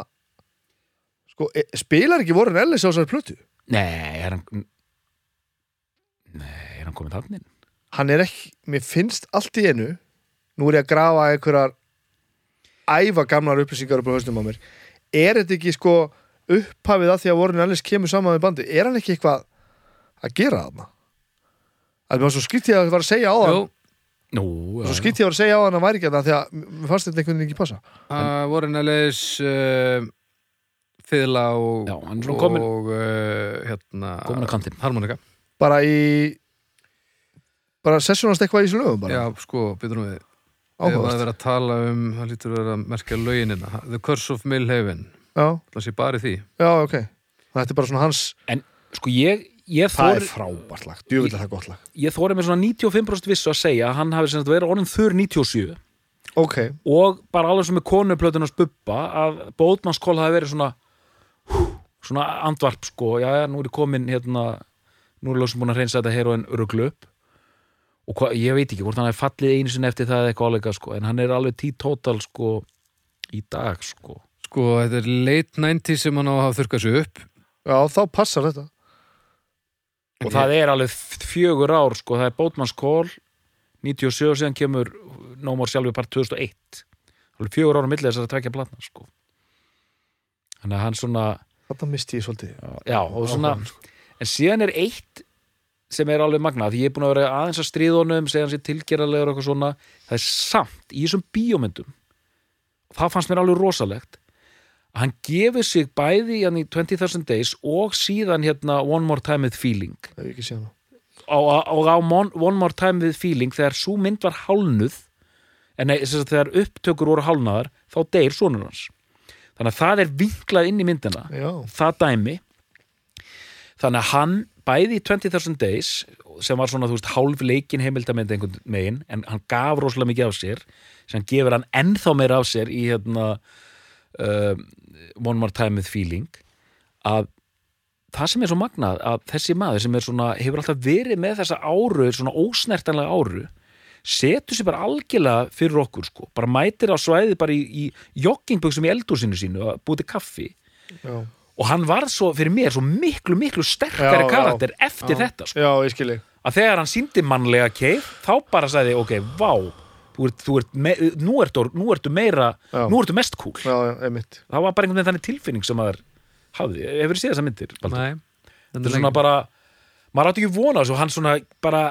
sko, e, spilar ekki Warren Ellis á þessari plötu? Nei, er hann nei, er hann komið þarna inn? Hann er ekki, mér finnst allt í einu nú er ég að grafa einhverjar æfa gamlar upplýsingar upp á hausnum á mér. Er þetta ekki sko upphafið að því að Warren Ellis kemur saman með bandi er hann ekki eitthvað að gera þarna? Að mér var svo skrítið að það var að segja á hann. Nú, svo skrítið að var að segja á hann að væri ekki þarna því að mér fannst þetta einhvern veginn ekki passa. Uh, Warren Ellis uh, Fiðla og, Já, og uh, hérna. Harmonika. Bara í bara sessjónast eitthvað í þessu lögum bara. Já, sko, byrður nú við Ef það er verið að tala um, það lítur að vera að merkja löginina The Curse of Millhaven já, Það sé bara í því. Já, ok. Þetta er bara svona hans en sko ég ég það þor, er frábært lag, djúvill er það gott lag. Ég þori með svona 95% vissu að segja að hann hafi sem sagt verið orðin þurr 97 ok, og bara alveg sem með konuplötun að spuppa að bótmannskól hafi verið svona svona andvarp sko, já, já, nú er ég komin hérna, nú er lóksum búin að reynsa þetta heroin ruglu upp og hva, ég veit ekki hvort hann hafi fallið einu sinni eftir það eða eitthvað áleika sko, en hann er alveg tí-tótal sko í dag sko. Sko, þetta er late 90 sem hann á að hafa þurrkað sig upp. Já, þá passar þetta. Og það er alveg fjögur ár sko, það er bótmannskól 97 og síðan kemur No More sjálfi part 2001 alveg fjögur ára millið þess að tvekja platna sko. Þannig að hann svona þetta misti ég svolítið. Já, og svona, sko. en síðan er eitt sem er alveg magnað, því ég er búin að vera aðeins að stríðunum, segja hann sér tilgerðarlegur og eitthvað svona, það er samt í þessum bíómyndum það fannst mér alveg rosalegt að hann gefur sig bæði í 20,000 Days og síðan hérna One More Time with Feeling. Og, og á Mon- One More Time with Feeling þegar svo mynd var hálnuð en þegar upptökur voru hálnaðar þá deyr sonur hans. Þannig að það er vinklað inn í myndina Já, það dæmi. Þannig að hann bæði í 20,000 Days sem var svona, þú veist, hálf leikin heimildamend einhvern megin, en hann gaf rosalega mikið á sér, sem gefur hann ennþá meira á sér í hérna uh, One More Time with Feeling að það sem er svo magnað að þessi maður sem er svona, hefur alltaf verið með þessa áru, svona ósnertanlega áru setur sér bara algjörlega fyrir okkur sko, bara mætir á svæði bara í, í joggingböksum í eldúsinu sínu að búti kaffi. Já, og hann varð svo fyrir mér svo miklu miklu sterkari Já, já. karakter eftir Já. þetta sko. já, ég skil ég að þegar hann síndi mannlega keif þá bara sagði, ok, vá þú ert, þú ert me, nú, ertu, nú ertu meira Já. nú ertu mest cool Já, já, einmitt það var bara einhvern veginn þannig tilfinning sem maður hafði, hefur séð þessa myndir Baldur? Nei, þetta er svona bara maður átti ekki vona þessu, hann svona bara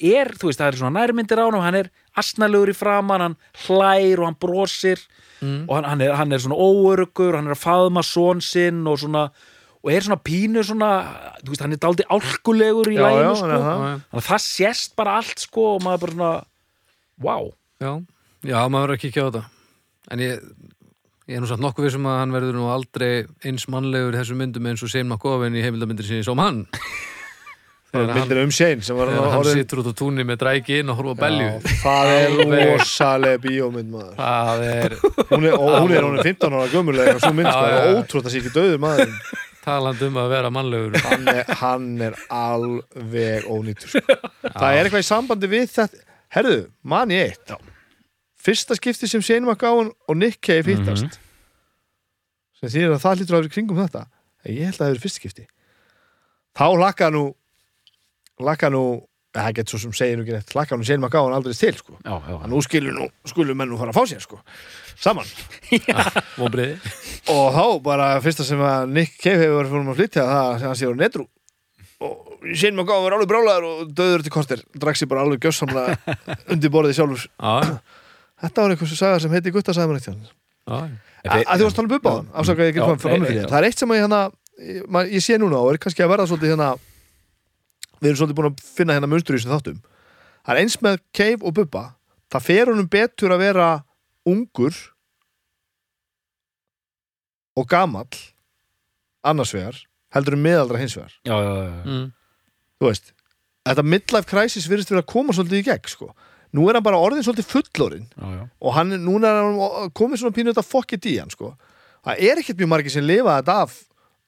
er, þú veist, það er svona nærmyndir á hann hann er asnalegur í framan hann hlær og hann brosir Mm. og hann, hann, er, hann er svona óörugur hann er að faðma són sinn og svona og er svona pínu svona veist, hann er daldi álkulegur í Já, já, læginu hann sko. er það. það sést bara allt sko og maður bara svona wow, Já, já, maður verður að kíkja á þetta En ég, ég er nú samt nokkuð vissum að hann verður nú aldrei eins mannlegur í þessum myndum eins og Seim McGovin í heimildamyndir sinni som hann Myndin um Shane sem var hann orðin situr út á túnni með dræki inn og horfa belju Það er rosalega bíómynd maður. Það er Hún er, hún er, hún er 15 ára gömulega og svo mynd sko, það er ótrútt að sé ekki döður maður. Talandi um að vera mannlegur. Hann er, hann er alveg ónýtur sko. Það er eitthvað í sambandi við þetta Herðu, man ég eitt. Fyrsta skipti sem Shane McGowan og Nick Cave hittast sem þýðir að það lítur að vera kringum þetta ég held að það hefur fyrsta skipti. Þá lakka nú lakka nú það getur svo sem segir nú ekki neitt lakka nú Shane McGowan aldrei til sko. Já, já, að nú skilur nú, skulum menn nú fara að fá sér sko. Saman. Móbriði og þá bara fyrsta sem að Nick Cave hefur verið fyrir að flytja það að hann sé á netru og Shane McGowan var alveg brálaður og döður til kortir drakk sér bara alveg gjössamlega undir borðið sjálfur. Já, þetta var eitthvað sem saga sem heiti Gutta mér eitt já, að þú varst að tala um bubba á hann Já, það er eitt sem að ég hérna ég, ma- ég sé núna og er kannski að verða svolítið hérna við erum svolítið búin að finna hérna munstur í þessum þáttum það er eins með Cave og Bubba það fer honum betur að vera ungur og gamall annars vegar heldur um meðaldra hins vegar já, já, já, já. mm. þú veist þetta midlife crisis virðist vera að koma svolítið í gegn sko. nú er hann bara orðin svolítið fullorinn já, já. og hann, núna er hann komið svona pínu þetta fokkið í hann sko. það er ekkert mjög margir sem lifa þetta af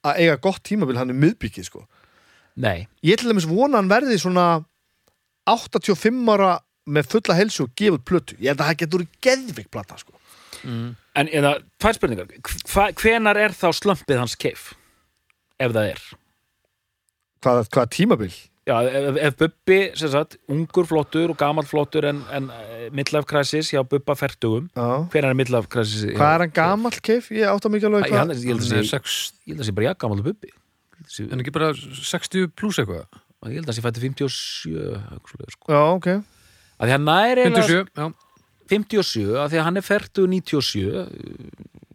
að eiga gott tímabil hann er miðbyggið sko. Nei, ég til dæmis vona hann verði svona 85 ára með fulla helsu og gefið plötu ég held að það getur úr geðvik plata sko. Mm. en eða, tvær spurningar Hva, hvenar er þá slömpið hans keif ef það er hvað, hvað tímabil Já, ef, ef Bubbi, sem sagt, ungur flottur og gamall flottur en, en eh, midlife crisis hjá Bubba fertugum Já. hvenær er midlife crisis hvað er hann gamall keif? ég átta mikið alveg hvað hann er- Ég held að er sé- sex, ég held að sé bara jakk gamall Bubbi En ekki bara 60 pluss eitthvað? Ég held að sé fætti 57 eitthvað svoleiðis, sko. já, ok. Að því hann nær eiginlega 57, já, 57 að því að hann er fertug 97 62 bara en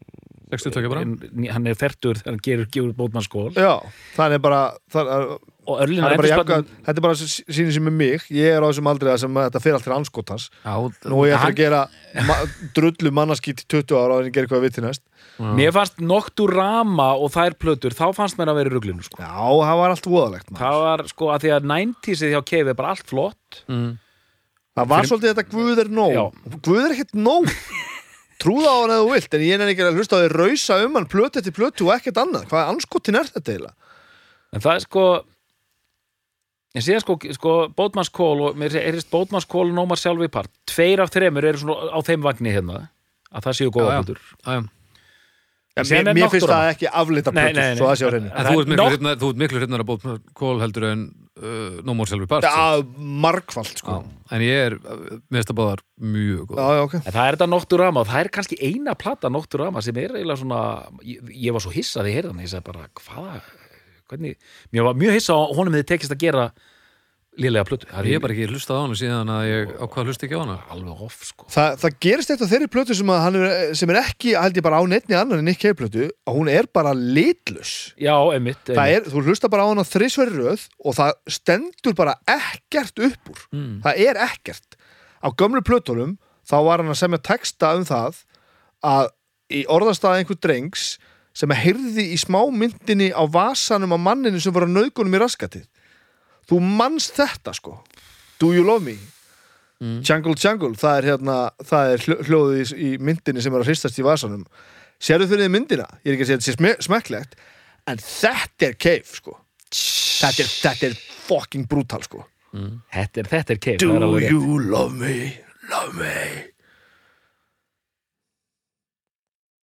hann er fertug þegar hann gerur, gefur bótmannskól já, það er bara það er, og er bara endurspannum þetta er bara síni sem er mig. Ég er á þessum aldrei sem að þetta fer allt til anskotans Já, nú ég ætla Hann- að gera ma drullu mannaskýt í 20 ára og ég gera eitthvað við til næst. Mér fannst Nocturama og þær plötur þá fannst mér að vera í ruglinu sko. já, það var allt voðalegt það var sko að því að 90sið hjá Kefi er bara allt flott. Mm. það var svolítið þetta guð er nóg Já. guð er ekkert nóg trúða á hann eða þú vilt en ég er ekki að hlusta á því rausa um hann plötu eftir plötu og ekkert annað. Hvað anskotin er þetta eiginlega? En það er sko ég sé sko, sko Bótmannskól og mér erist Bótmannskól og Nómar sjálf í part. Tveir af þremur eru svona á þeim vagni hérna að það séu góða Já, Síðan mér, mér finnst það ekki aflita nei. svo það sé á hreinu. Þú er ert miklu hrifnar að bóta kól heldur en uh, No More Selvi Part já, margfalt sko. Já, en ég er, uh, mér finnst það báðar mjög góð. Já, já, ok. En það er þetta Nocturama og það er kannski eina plata Nocturama sem er eiginlega svona ég, ég var svo hissað í heyrðan ég sagði bara hvaða hvernig, mér var mjög hissað að honum hefði tekist að gera lélega plötu. Það Ég hef bara ekki hlustað á hana síðan að ég á hvað hlusta ekki á hana. Alveg off sko. Þa, það gerist eitt af þeirri plötu sem, að hann er, sem er ekki, held ég bara á neittni annar en Cave plötu, að hún er bara litlus Já, einmitt, það einmitt. er, þú hlusta bara á hana þrisveri röð og það stendur bara ekkert upp úr. Mm. það er ekkert. Á gömlu plötunum þá var hann að semja texta um það að í orðastæða einhver drengs sem að heyrði í smámyndinni á vasanum á manninu sem var að nauðgunum í raskatið þú manst þetta sko. Do you love me? Mm. Jungle Jungle, það er hérna það er hljó- hljóðið í, í myndinni sem er að hristast í vasanum. Sérðu fyrir þið myndina, ég er ekki að segja að þetta sé sme- smekklegt en þetta er cave sko. Þetta er, þetta er fucking brútal sko. Þetta er, þetta er keif Do er you love me? Love me.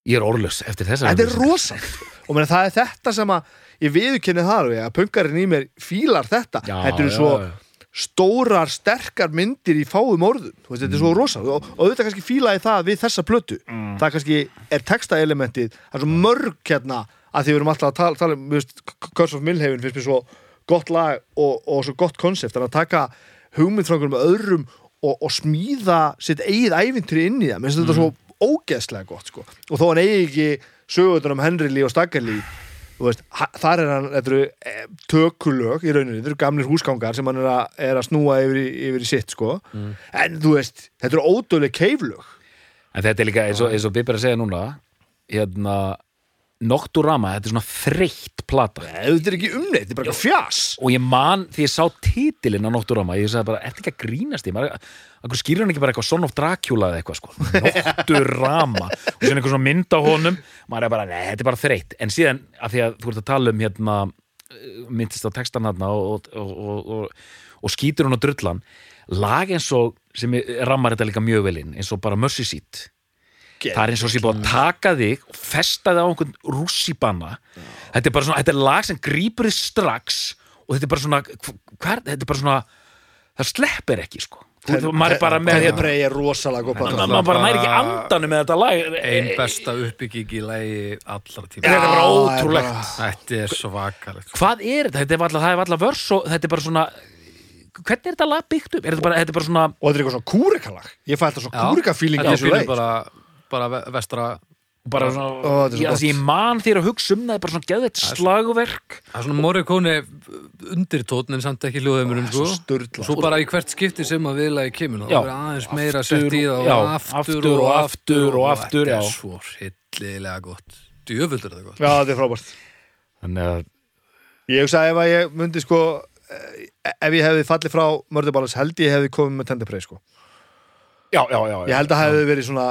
Ég er orðlös eftir þessa Þetta er rosalt og meina, það er þetta sem að ég viðurkenni það alveg að punkarinn í mér fílar þetta. Já, þetta eru já, svo já. stórar, sterkar myndir í fáum orðum. Þú veist, þetta er svo rosalt og, og auðvitað kannski fílaði það við þessa plötu. Mm. það kannski er textaelementið það er svo mörg hérna að því við erum alltaf að tala, tala um, veist, Curse of Milhaven finnst mér svo gott lag og, og svo gott konsept. Þannig að taka hugmynd frá einhverjum öðrum og, og smíða sitt eigið ævintri inn í það, mér finnst þetta svo ógeðslega gott sko. og þó hann eigi ekki sögutur um Henry Lee og Stagger Lee veist, þar er hann þetta eru eh, tökulög í rauninni, þetta eru gamlir húsgangar sem hann er að, er að snúa yfir í, yfir í sitt sko. en þú veist, þetta eru ódöðlega keiflög. En þetta er líka eins og, eins og Bibbi er að segja núna hérna Nocturama, þetta er svona þreytt plata. Þetta er ekki umneitt, þetta er bara fjas. Og ég man því ég sá titilinn á Nocturama ég sagði bara, ertu ekki að grínast í akkur skýrir hann ekki bara eitthvað Son of Dracula eða eitthvað sko, Nocturama. Og síðan eitthvað svona mynd á honum. Maður er bara, nei, þetta er bara þreytt. En síðan, af því að þú ert að tala um hérna eh, myndist á textan hérna og, og, og, og, og skýtur hún á drullan lag eins og sem er- rammar þetta líka mjög vel inn eins og bara Mercy Seat það er eins og sé búið að taka þig og festa þig á einhvern rússibanna. Þetta er bara svona, þetta er lag sem grípur þig strax og þetta er bara svona hver, þetta er bara svona það sleppir ekki sko. Maður er bara með hérna er góð plata. maður bara næri ekki andanum með þetta lag. Ein besta uppbygging í lægi allra tíma. Þetta er ótrúlegt. Þetta er svakalegt hvað er þetta? Þetta er það er alltaf vörs og þetta er bara svona hvernig er þetta lag byggt upp? Er þetta bara, þetta er bara svona og þetta er eitthvað svona kúrikalag. Ég fæ alltaf svo kúrikafíling í Þetta er þessu leik bara, bara ve- vestra. Bara Ó, svona, er svo ég, ég man þér að hugsa um það er bara svona geðveitt slagverk. Það er svona Morricone undirtótn en samt ekki hljóðheimurinn sko. Svo bara í hvert skipti sem að viðlagi kemur þá Já. er aðeins meira Aftur sett í það og aftur, og aftur og aftur, Þetta er svo hryllilega gott. Djöfuldur þetta gott. Já, þetta er frábært. Þannig að ég hugsa ef að ég myndi sko eh, ef ég hefði fallið frá Mörderbálas held ég hefði komið með tenderprey sko. Já, já, já, ég held að hefði verið svona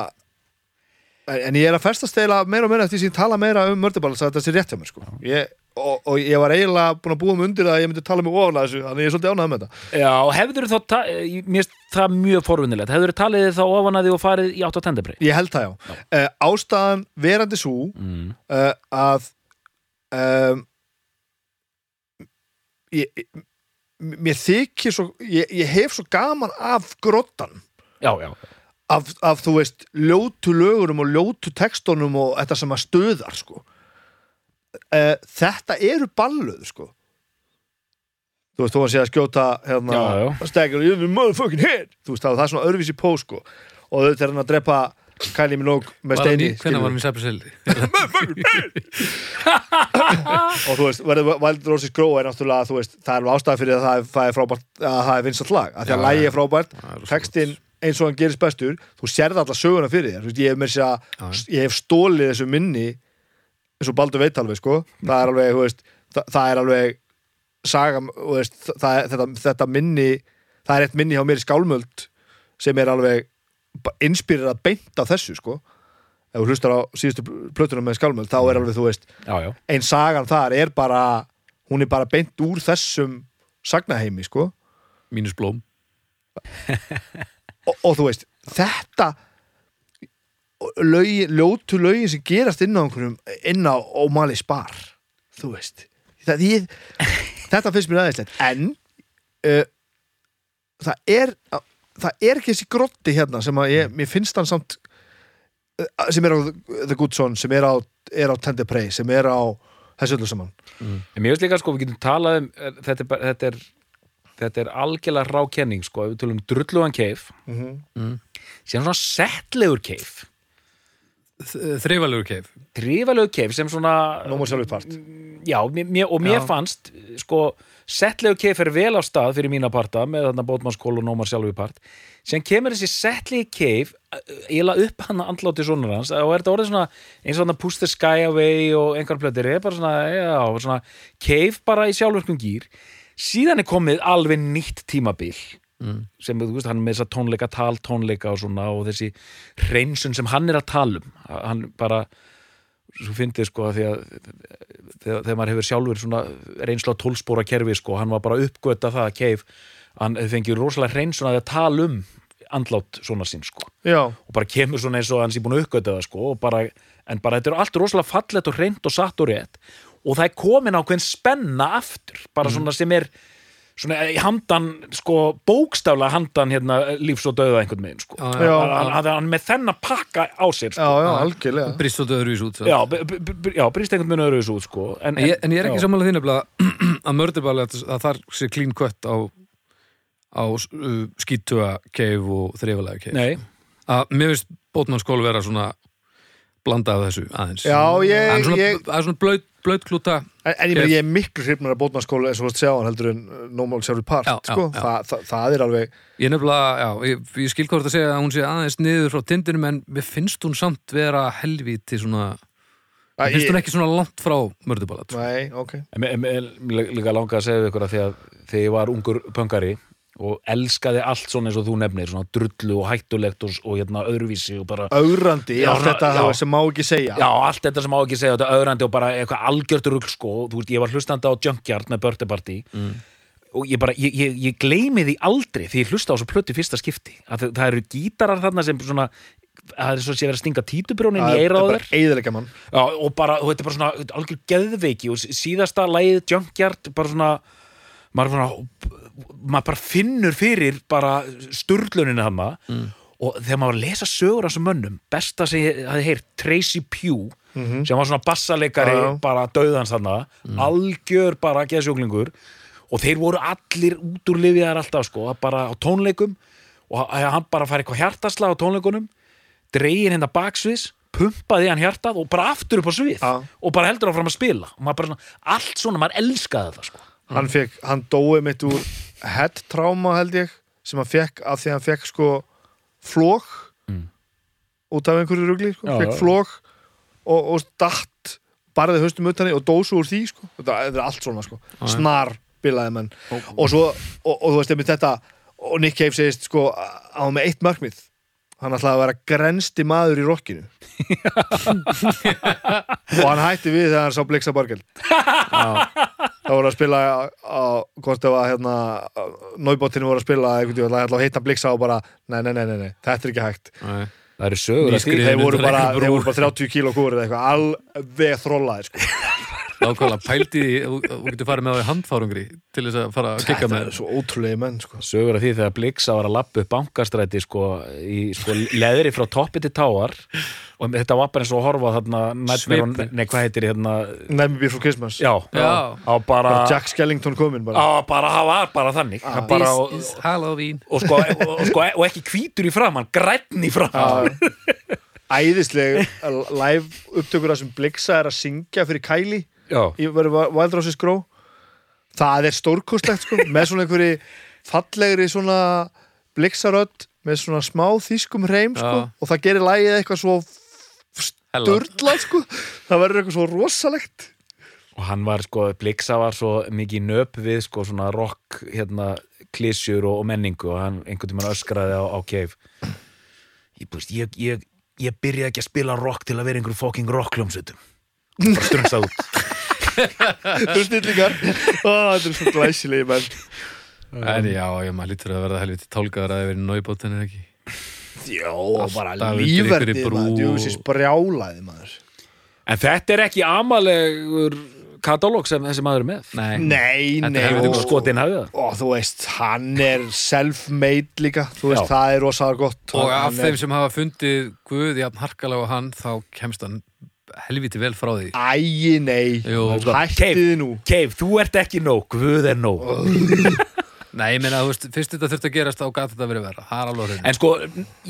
en, ég er að festast eila meira og meira eftir því sem ég tala meira um Mörderbálas að þetta sé rétt hjá mér sko. Ég, og, og ég var eiginlega búin að búa mig undir að ég myndi tala ofan að þessu þannig ég er svolítið ánægð með þetta. Já, hefur þá, ta- eh, mér finnst það mjög forvinnilegt, hefur þið talið þá ofan að því og farið í átt á tendebrei? ég held það já, Uh, ástæðan verandi svo Mm. uh, að um, ég- mér þykir svo ég, ég hef svo gaman af grottan Já, já, af, af þú veist ljótu lögurum og ljótu textunum og þetta sem að stöðar sko. Uh, þetta eru balluð sko. Þú veist, þú var að segja að skjóta hérna, you're the motherfucking head þú veist, það er svona öðruvísi pó sko. Og þetta er hann að drepa Kylie Minogue með steini Hvernig var hann í Sæppiseldi? og þú veist, Wild Roses Grow er náttúrulega, þú veist, það er ástæða fyrir að það er, það er frábært, að það er vinsalt lag að því að já. er frábært, textin eins og hann gerist bestur, þú sérði alla söguna fyrir þér, ég hef að ég hef stólið þessu minni eins og Baldur veit alveg, sko. Það er alveg, veist, það, það er alveg saga, veist, það, er- þetta, þetta minni, það er eitt minni hjá mér í skálmöld sem er alveg inspirerað beint af þessu, sko. Ef þú hlustar á síðustu plötuna með skálmöld, þá er alveg, þú veist já, já. ein sagan þar er bara hún er bara beint úr þessum sagnaheimi sko. Mínus blóm og, og þú veist, þetta lögin, ljótu lögin sem gerast inn á einhverjum inn á O'Malley Spar þú veist. Það, ég, þetta finnst mér aðeinslegt. En uh, það er það er ekki þessi grotti hérna sem að ég, mér finnst hann samt uh, sem er á The Good Son sem er á, á Tender Prey sem er á þessu öllu saman. En mér veist líka, sko, við getum talað um eh, þetta er, þetta er þetta er algjörlega rákenning sko, ef við tölum drullugan keif. Mhm. sem svona settlegur keif. Þreifalegur keif. Drifalegur keif sem svona já, mér, mér, og mér Já. fannst sko, settlegu keif er vel á stað fyrir mína parta með þarna bótmannskól og nómar sjálfur part. Sem kemur þessi settlegi keif eiginlega upp hann að andláti sonur hans og er þetta orðið svona eins og hann að Push the Sky Away og einhver plötir er bara svona, já, svona keif bara í sjálfurkum gýr síðan er komið alveg nýtt tímabil Mm. sem þú veist, hann er með þessa tónleika tal tónleika og svona og þessi hreinsun sem hann er að tala um. Hann bara svo fyndið sko að því að þegar, þegar maður hefur sjálfur svona reynslu á tólspóra kerfi sko, hann var bara að uppgöta það að keif, hann fengið rosalega hreinsun að tala um andlát svona sín sko, Já, og bara kemur svona eins og hann sé búin að uppgöta það sko, og bara, en bara þetta er allt rosalega fallegt og hreint og satt og rétt og það er komin ákveðin spenna aftur, bara svona sem er svona í handan, sko bókstaflega handan hérna lífs og döða einhvern megin sko, Já, já. hann, er með þennan pakka á sér já, sko. já, algjörlega Brist og döðurvís út svo. Já, b- já brýst einhvern minn öðru þessu út sko en, En ég, en ég er ekki já. samanlega þín nefnilega að mördurbali að, að þar sé clean cut á, á uh, skítuga keif og þreifalega keif Nei, að mér finnst bótmannskól vera svona blanda af þessu aðeins Já, ég, Það er svona, ég, það er svona blöð, blöðklúta en, en ég, ég er miklu hrifnar að bótmannskóla eins og þú veist sjá hann heldur en uh, Nómar sjálfur part Já, já, sko. já. Þa, það, það er alveg Ég nefnilega, já, ég, ég skil hvort að segja að hún sé aðeins niður frá tindinum en mér finnst hún samt vera helvíti svona, mér finnst hún ekki svona langt frá mördurbali sko. Nei, ok líka langa að segja við ykkur að því að þegar ég var ungur pöngari og elskaði allt svona eins og þú nefnir svona drullu og hættulegt og, og hérna öðruvísi og bara Ögrandi, allt þetta já. sem má ekki segja. Já, allt þetta sem má ekki segja, þetta öðrandi og bara eitthvað algjört rugl sko, þú veist, ég var hlustandi á Junkyard með Birthday Party. Og ég bara, ég, ég, ég gleymi því aldrei því ég hlusta á svo plötu fyrsta skipti. Að það, það eru gítarar þarna sem svona það er svo sé verið að stinga títubrjónin í eira á þér. Eðilega mann. Já, og bara, þetta er bara svona algjör geðveiki og síðasta lagið Junkyard, bara svona maður, svona, maður bara finnur fyrir bara sturluninu hana og þegar maður var að lesa sögur af þessum mönnum, besta sem ég hafði heyrt Tracy Pugh, sem var svona bassaleikari, já. bara döðans þarna algjör bara geðsjúklingur. Og þeir voru allir út úr lifiðar alltaf sko, bara á tónleikum. Og hann bara fær eitthvað hjartasla á tónleikunum dregin hérna baksviðs pumpaði hann hjartað og bara aftur upp á svið. Já. og bara heldur áfram að spila. Og bara svona, allt svona, maður elskaði það sko. Hann, fekk, hann dói mitt úr head trauma held ég sem hann fekk af því að hann fekk sko flók út af einhverju rugli sko. Já, fekk já. flók og, og datt barði haustum utan í og dósu úr því sko. þetta, þetta er allt svona sko. snar bilaði menn. Og, svo, og, og þú veist einmitt þetta og Nick Cave segist sko að hann var með eitt markmið. Hann ætlaði að vera grensti maður í rockinu. Og hann hætti við þegar hann sá Blixa Bargeld það voru að spila á, hvort það var hérna Nóibóttinu voru að spila veginn, það ætla að hitta Blixa og bara nei, nei, nei, nei, nei, þetta er ekki hægt Nei. það eru sögur að því þeir voru bara, einhver brú. þeir voru bara 30 kíló kúrið eða eitthvað, alveg þrólaðir sko. Nákvæmlega pældi því, þú getur farið með það í handfárungri til þess að fara að kikka þetta með er svo ótrúlega menn sko. sögur að því þegar Blixa var að lappa upp bankastræti sko, í sko, leðri frá toppi til táar. Og þetta var bara eins og að horfa þarna Nightmare on- Svipu. nei, hvað heitir hérna? Nefnir Before Christmas. Já, Já. á bara Bara Jack Skellington kominn bara. Á bara, það var bara þannig. Ah. bara, og, This is Halloween. Og, sko, og, og, sko, og ekki hvítur í framann, grænn í framann æðisleg live upptökur að sem Blixa er að syngja fyrir Kylie. já, í Wild Roses Grow það er stórkostlegt sko með svona einhverju fallegri svona blixarödd með svona smá þýskum hreim sko Já. og það gerir lægið eitthvað svo durlað sko. Það verður eitthvað svo rosalegt. Og hann var sko, Blixa var svo mikið nöp við sko svona rock hérna klísjur og, og menningu og hann einhvern tímann öskraði á, á keif ég, ég, ég, ég byrjaði ekki að spila rock til að vera einhverjum fucking rockljómsutum bara strömsað út þú snillingar Ó, þetta er svo glæsilegi menn. En já, ég maður lítur að verða helviti tálkaður að það verið náibóttin er ekki? Já, bara lífverðið maður. djúsis brjálaði maður. En þetta er ekki amalegur katalóg sem þessi maður er með. Nei, Nei, nei og, það. Og þú veist, hann er self-made líka, þú veist, Já. það er rosalega gott. Og af er- þeim sem hafa fundið Guð jafn harkalega og hann þá kemst hann helviti vel frá því. Æi, nei, Jú. hættið nú. Keif, þú ert ekki nóg, Guð er nóg. Nei, ég meina, þú veist, fyrst þetta þurfti að gerast þá gæti þetta verið verra, það er alveg hrein En sko,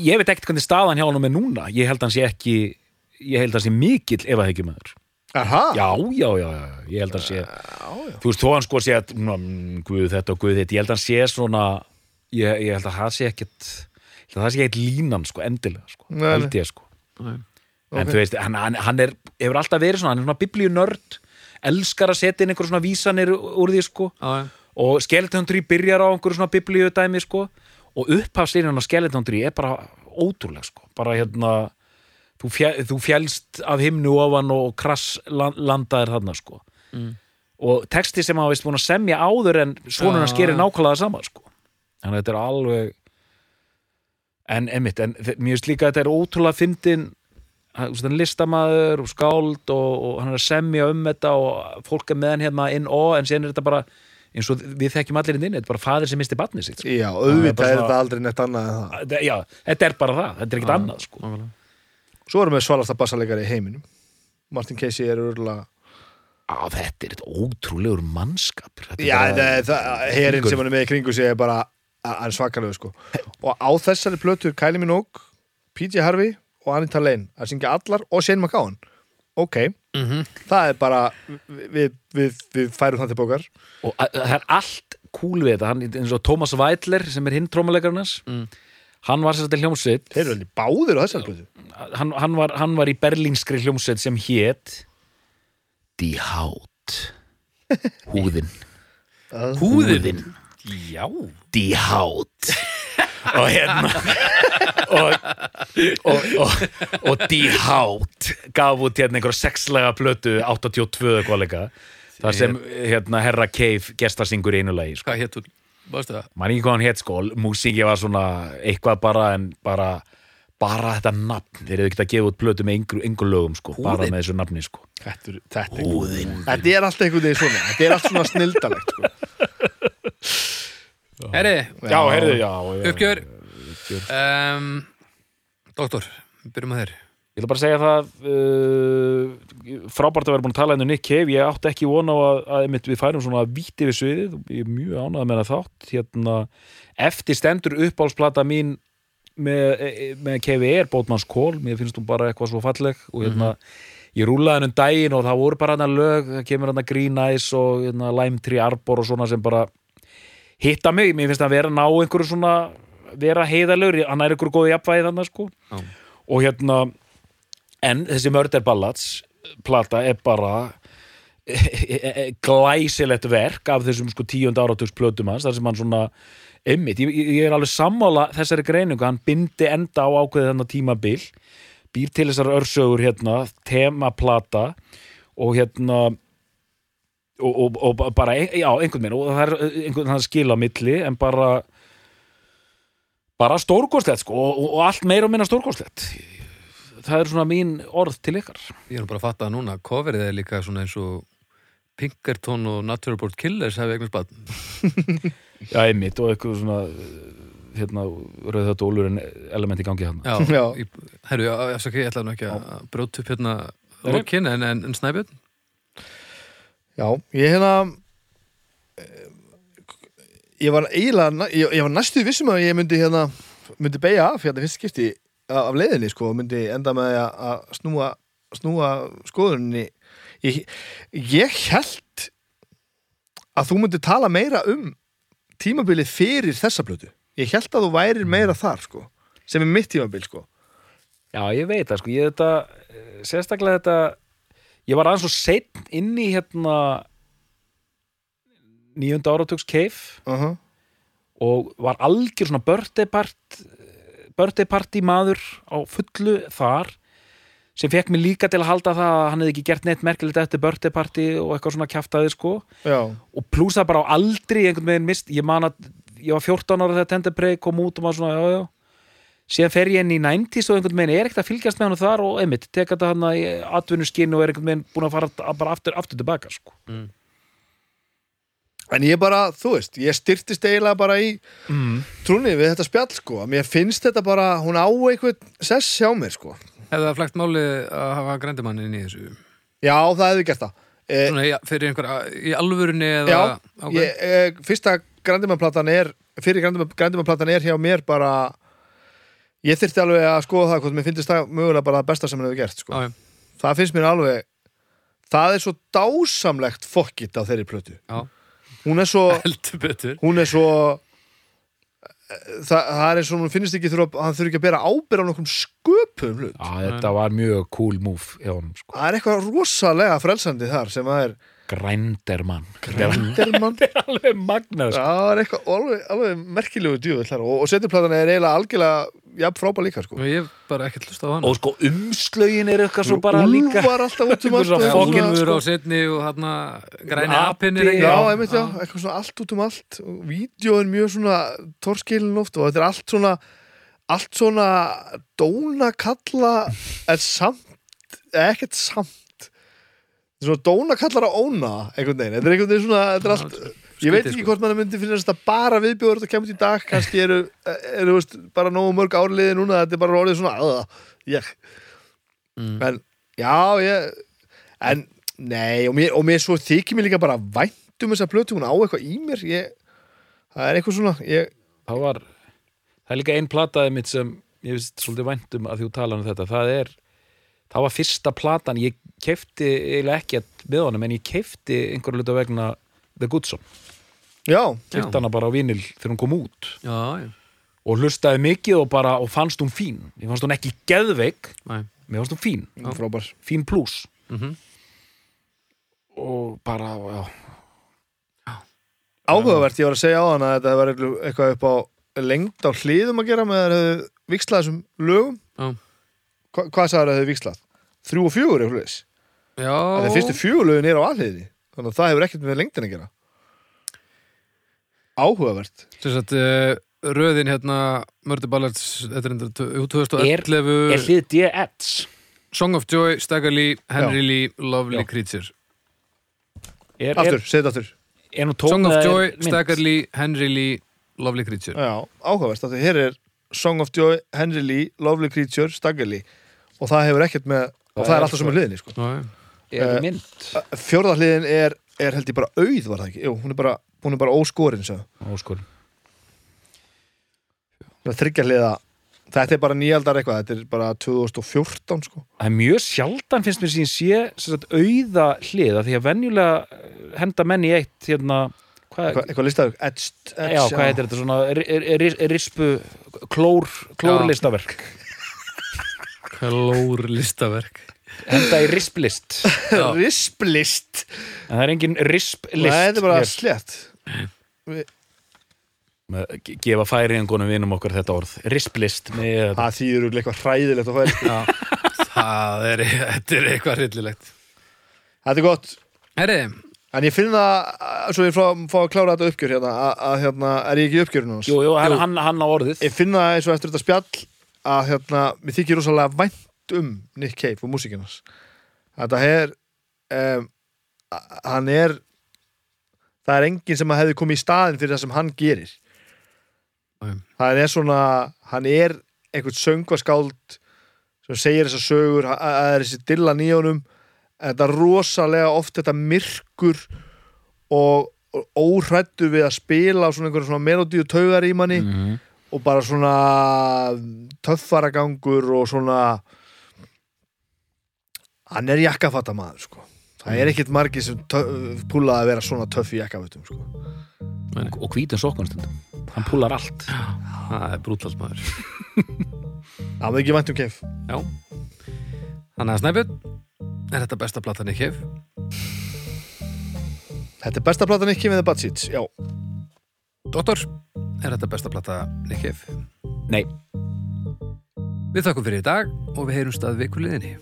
ég veit ekkert hvernig staðan hjá hann er núna. Ég held hann sé ekki Ég held hann sé mikill ef að ekki maður Aha, Já, já, já, já, ég held hann sé Þú veist, þó hann sko sé að mm, Guð þetta og Guð þetta, ég held hann sé svona Ég, ég held að það sé ekkert ég held að það sé ekkert línan, sko, endilega sko, Nei, nei. held ég, sko En Ok. þú veist, hann, hann, hann er, hefur alltaf verið svona, hann er svona biblíunörd elskar að setja inn einhver svona vísanir úr því, sko Já, já. og Skeleton 3 byrjar á einhverju svona biblíudæmi sko og upphafslýnin á Skeleton 3 er bara ótrúleg sko bara hérna þú, fjall, þú fjælst af himnu ofan og krass land, landaðir þarna sko Mm. og texti sem hafa veist búin að semja áður en svona hans gerir já. nákvæmlega sama sko þannig að þetta er alveg en emitt, en mér finnst líka að þetta er ótrúlega fyndin hann er listamaður og skáld og, og hann er að semja um þetta og fólk er með hann hérna inn og en síðan er þetta bara eins og við þekkjum allir inn inn, þetta er bara faðir sem misti batni sitt sko. já, er auðvitað bara er þetta aldrei neitt annað en það já, þetta er bara það, þetta er ekkert annað sko. Nákvæmlega. Svo erum við svalasta bassalegari í heiminum Martin Casey er örgulega á, þetta er eitt ótrúlegur er Já, herin sem hann er með í kringu er bara hann er svakalegu sko og á þessari plötu Kylie Minogue PJ Harvey og Anita Lane að syngja allar og Shane McGowan. Ok, Mhm. það er bara við, við, við færum það til bókar. Og að- það er allt cool við þetta. Hann, eins og Thomas Weidler sem er hinn trómuleikarnas Mm. hann var sér þetta hljómsveit. Þeir eru alveg báðir á plötu. Hann, hann, var, hann var í berlínskri hljómsveit sem hét Die Haut. Húðin. Húðin. Já. Die Haut og hérna og, og, og, og Die Haut gaf út hérna einhver sexlega plötu 82 eitthvað leika þar sem hérna Herra Cave gestarsingur í einu lagi sko. Hvað hétt það? maður ekki hvað hann hétt sko músíki var svona eitthvað bara en bara bara þetta nafn, þeir eru ekki að gefa út plötu með yngur, lögum sko, bara Húðin. með þessu nafni sko þetta, er- þetta, er, þetta er alltaf einhvern veginn svona þetta er allt svona snildalegt sko. Herri, já, heyrðu, já, já. Uppgjör. Um, doktor, byrjum að þér. Ég ætla bara að segja það uh, frábært að vera búin að tala henni Nick Cave, ég átti ekki von á að, að einmitt við færum svona víti við sviðið. Ég er mjög ánægð með það þátt. Hérna, eftir stendur uppáhaldsplata mín með, með Cave er Bótmanns Kól, mér finnst hún bara eitthvað svo falleg og hérna ég rúlaði henni um daginn og það voru bara hann lög það kemur hann að Green Eyes og hérna, Lime Tree Arbor og svona sem bara hitta mig, mér finnst að vera ná einhverju svona vera heiðalögur, hann er einhverju góði jafnvægi þannig sko Já. og hérna en þessi Murder Ballads plata er bara glæsilegt verk af þessum sko tíund áratugs plötum hans þar sem hann svona einmitt, ég, ég er alveg sammála þessari greiningu, hann bindi enda á ákveðið þennan tímabil býr til þessar örsögur hérna temaplata og hérna og, og, og bara, já, einhvern veginn og það er einhvern veginn að skila á milli en bara bara stórkostlegt sko og, og allt meira og minna stórkostlegt það er svona mín orð til ykkar Ég er bara að fatta að núna, coverið er líka svona eins og Pinkerton og Natural Born Killers hefði eignast bann. já, einmitt og eitthvað svona hérna, rauð þetta ólurinn element í gangi hann Já, Já. Ég, herru, já, ég, ætla nú ekki að bróta upp hérna en, en, en Snæbjörn? Já, ég hérna eh, ég var eiginlega ég, ég var næstuð vissum að ég myndi hérna myndi beigja af hérna fyrst skipti af leiðinni sko, myndi enda með að- snúa, snúa skoðunni ég, ég held að þú myndi tala meira um tímabilið fyrir þessa blötu ég held að þú værir meira þar sko sem er mitt tímabil sko. Já, ég veit það sko, ég þetta eh, sérstaklega þetta ég var aðeins svo seitt inn í hérna nýjunda áratugs cave uh -huh. og var algjör svona birthday part birthday party maður á fullu þar sem fekk mig líka til að halda það að hann hefði ekki gert neitt merkilegt eftir birthday party og eitthvað svona kjaftaði sko. Já, og pluss það bara á aldrei einhvern veginn mist, ég man að ég var 14 ára þegar Tender Prey kom út og maður svona, já, já síðan fer ég inn í 90s og einhvern veginn er ekkert að fylgjast með hann þar og einmitt, teka þetta hann í atvinnuskinn og er einhvern veginn búin að fara bara aftur, aftur tilbaka sko. en ég bara, þú veist ég styrtist eiginlega bara í mm. trúni við þetta spjall sko mér finnst þetta bara, hún á einhvern sess hjá mér sko Hefði það flægt máli að hafa grændimann inn í þessu? já það hefði gert það e, Svona, ja, fyrir einhver, í alvörunni eða... já, ok. ég, e, fyrsta Grandimannplatan ég þyrfti alveg að skoða það hvort mér finnst það mögulega bara það besta sem hann hefur gert sko. Já, já, það finnst mér alveg það er svo dásamlegt fokkitt á þeirri plötu. Já, hún er svo heldur betur. hún er svo það, það er eins og hún finnst ekki þurfa, hann þurfi ekki að bera ábyrð á nokkrum sköpum hlut. Já, þetta var mjög cool move hjá honum, sko. það er eitthvað rosalega frelsandi þar sem það er Grændermann. Grindelmann Þetta er alveg magnað, sko. það er eitthvað alveg, alveg merkilegu djúvill þar og, og setjuplatan er eiginlega algjörlega jafn frábæð líka sko. ég hef bara ekkert hlust á hann Og sko, umslögin er eitthvað svo bara líka Úlfar alltaf út um allt Úlfur á sko. setni og hann græni Api, apinn er Já, einmitt já, eitthvað svona allt út um allt. Og vídeo er mjög svona torskilin oft og þetta er allt svona allt svona dónakalla en samt ekkert samt er svona dónakallar að óna einhvern veginn, þetta er einhvern veginn svona þetta er allt, ég veit ekki sko. hvort mann myndi finnast þetta bara viðbjóður þetta kemur í dag, kannski eru, eru veist, bara nógu mörg árliði núna þetta er bara orðið svona aða, ég. Mm. en já, ég en nei, og mér, og mér svo þykir mér líka bara vænt um þessa plötu, hún á eitthvað í mér. Ég, það er eitthvað svona ég, Það var Það er líka ein plataði mitt sem ég finnst svolítið væntum að þú tala um þetta. Það er, það var fyrsta platan. Ég kefti eiginlega ekki með honum en ég kefti einhverju hluta vegna The Good Son, já, kefti hana bara á vinil þegar hún kom út. Já, já, og hlustaði mikið og bara og fannst hún fín. Ég fannst hún ekki geðveik mér fannst hún fín, frábær. Fín plus. Mm og bara, já, áhugavert, ég var að segja á hann að þetta var eitthvað upp á lengd á hliðum að gera með að það hefðu vikslað þessum lögum. Já. Hva, hvað sagður að það hefðu vikslað? Þrjú og fjögur eitthvað leis Já, Það fyrstu fjögur lögin er á alliði þannig að það hefur ekkert með lengdin að gera. Áhugavert. Sem sagt uh, röðin hérna Murder Ballads þetta er endur 2011 er hlið D.Eds Song of Joy, Stagger Lee, Henry Lee Lovely Já. Creature er, er, Aftur, segð þetta aftur. er Song of er Joy? Stagger Lee, Henry Lee Lovely Creature Já, áhugavert, því hér er Song of Joy, Henry Lee, Lovely Creature, Stagger Lee og það hefur ekkert með og það er alltaf sem er hliðinni sko. Er Eh, mynd Fjórða hliðin er, er held ég bara auð var það ekki, jú, hún er bara, hún er bara óskorin svo. Óskor. þryggja hliða þetta er bara nýjaldar eitthvað, þetta er bara 2014 sko. það er mjög sjaldan finnst mér sín sé sem sagt, auða hliða því að venjulega eh, henda menn í eitt hérna, hvað, eitthvað, eitthvað listaður, edst, edst já, hvað heitir þetta svona ri- ri- ri- rispu klór, klórlistaverk Klór listaverk. Henda í risplist. Risplist? En það er engin risplist Nei, þetta er bara hér. slett gefa færiðingunum vinum okkar þetta orð. Risplist með það þýður örugglega eitthvað hræðilegt að færi. Já, það er, þetta er eitthvað hryllilegt. Þetta er gott, Herri, en ég finn það svo ég fá, fá að klára þetta uppgjör hérna að, að hérna, er ég ekki uppgjörinu hans? Jú, jú, hann, Jú. hann, hann á orðið. Ég finn það eins og eftir þetta spjall að hérna, mér þykir rosalega vænt um Nick Cave og músikinnars þetta er um, hann er það er enginn sem hefði komið í staðin fyrir það sem hann gerir Nei. það er svona hann er einhvern söngvaskáld sem segir þessar sögur að það er þessi dilla nýjónum þetta er rosalega oft þetta myrkur og, óhrættu við að spila á svona einhverjum svona melodíu taugar í manni mm. Og bara svona töffaragangur og svona hann er jakkafatta maður sko. það er ekkert margir sem púlaði að vera svona töff í jakkafattum sko. og, hvítum sokkunstundum hann púlar allt. Það er brútalt maður. Það var ekki vænt um kef. Já. Þannig að Snæbjörn, er þetta besta platan í kef? þetta er besta platan með The Bad Seeds? Já, Dóttor, er þetta besta plata í kef? nei Við þakkum fyrir í dag og við heyrum stað vikuliðinni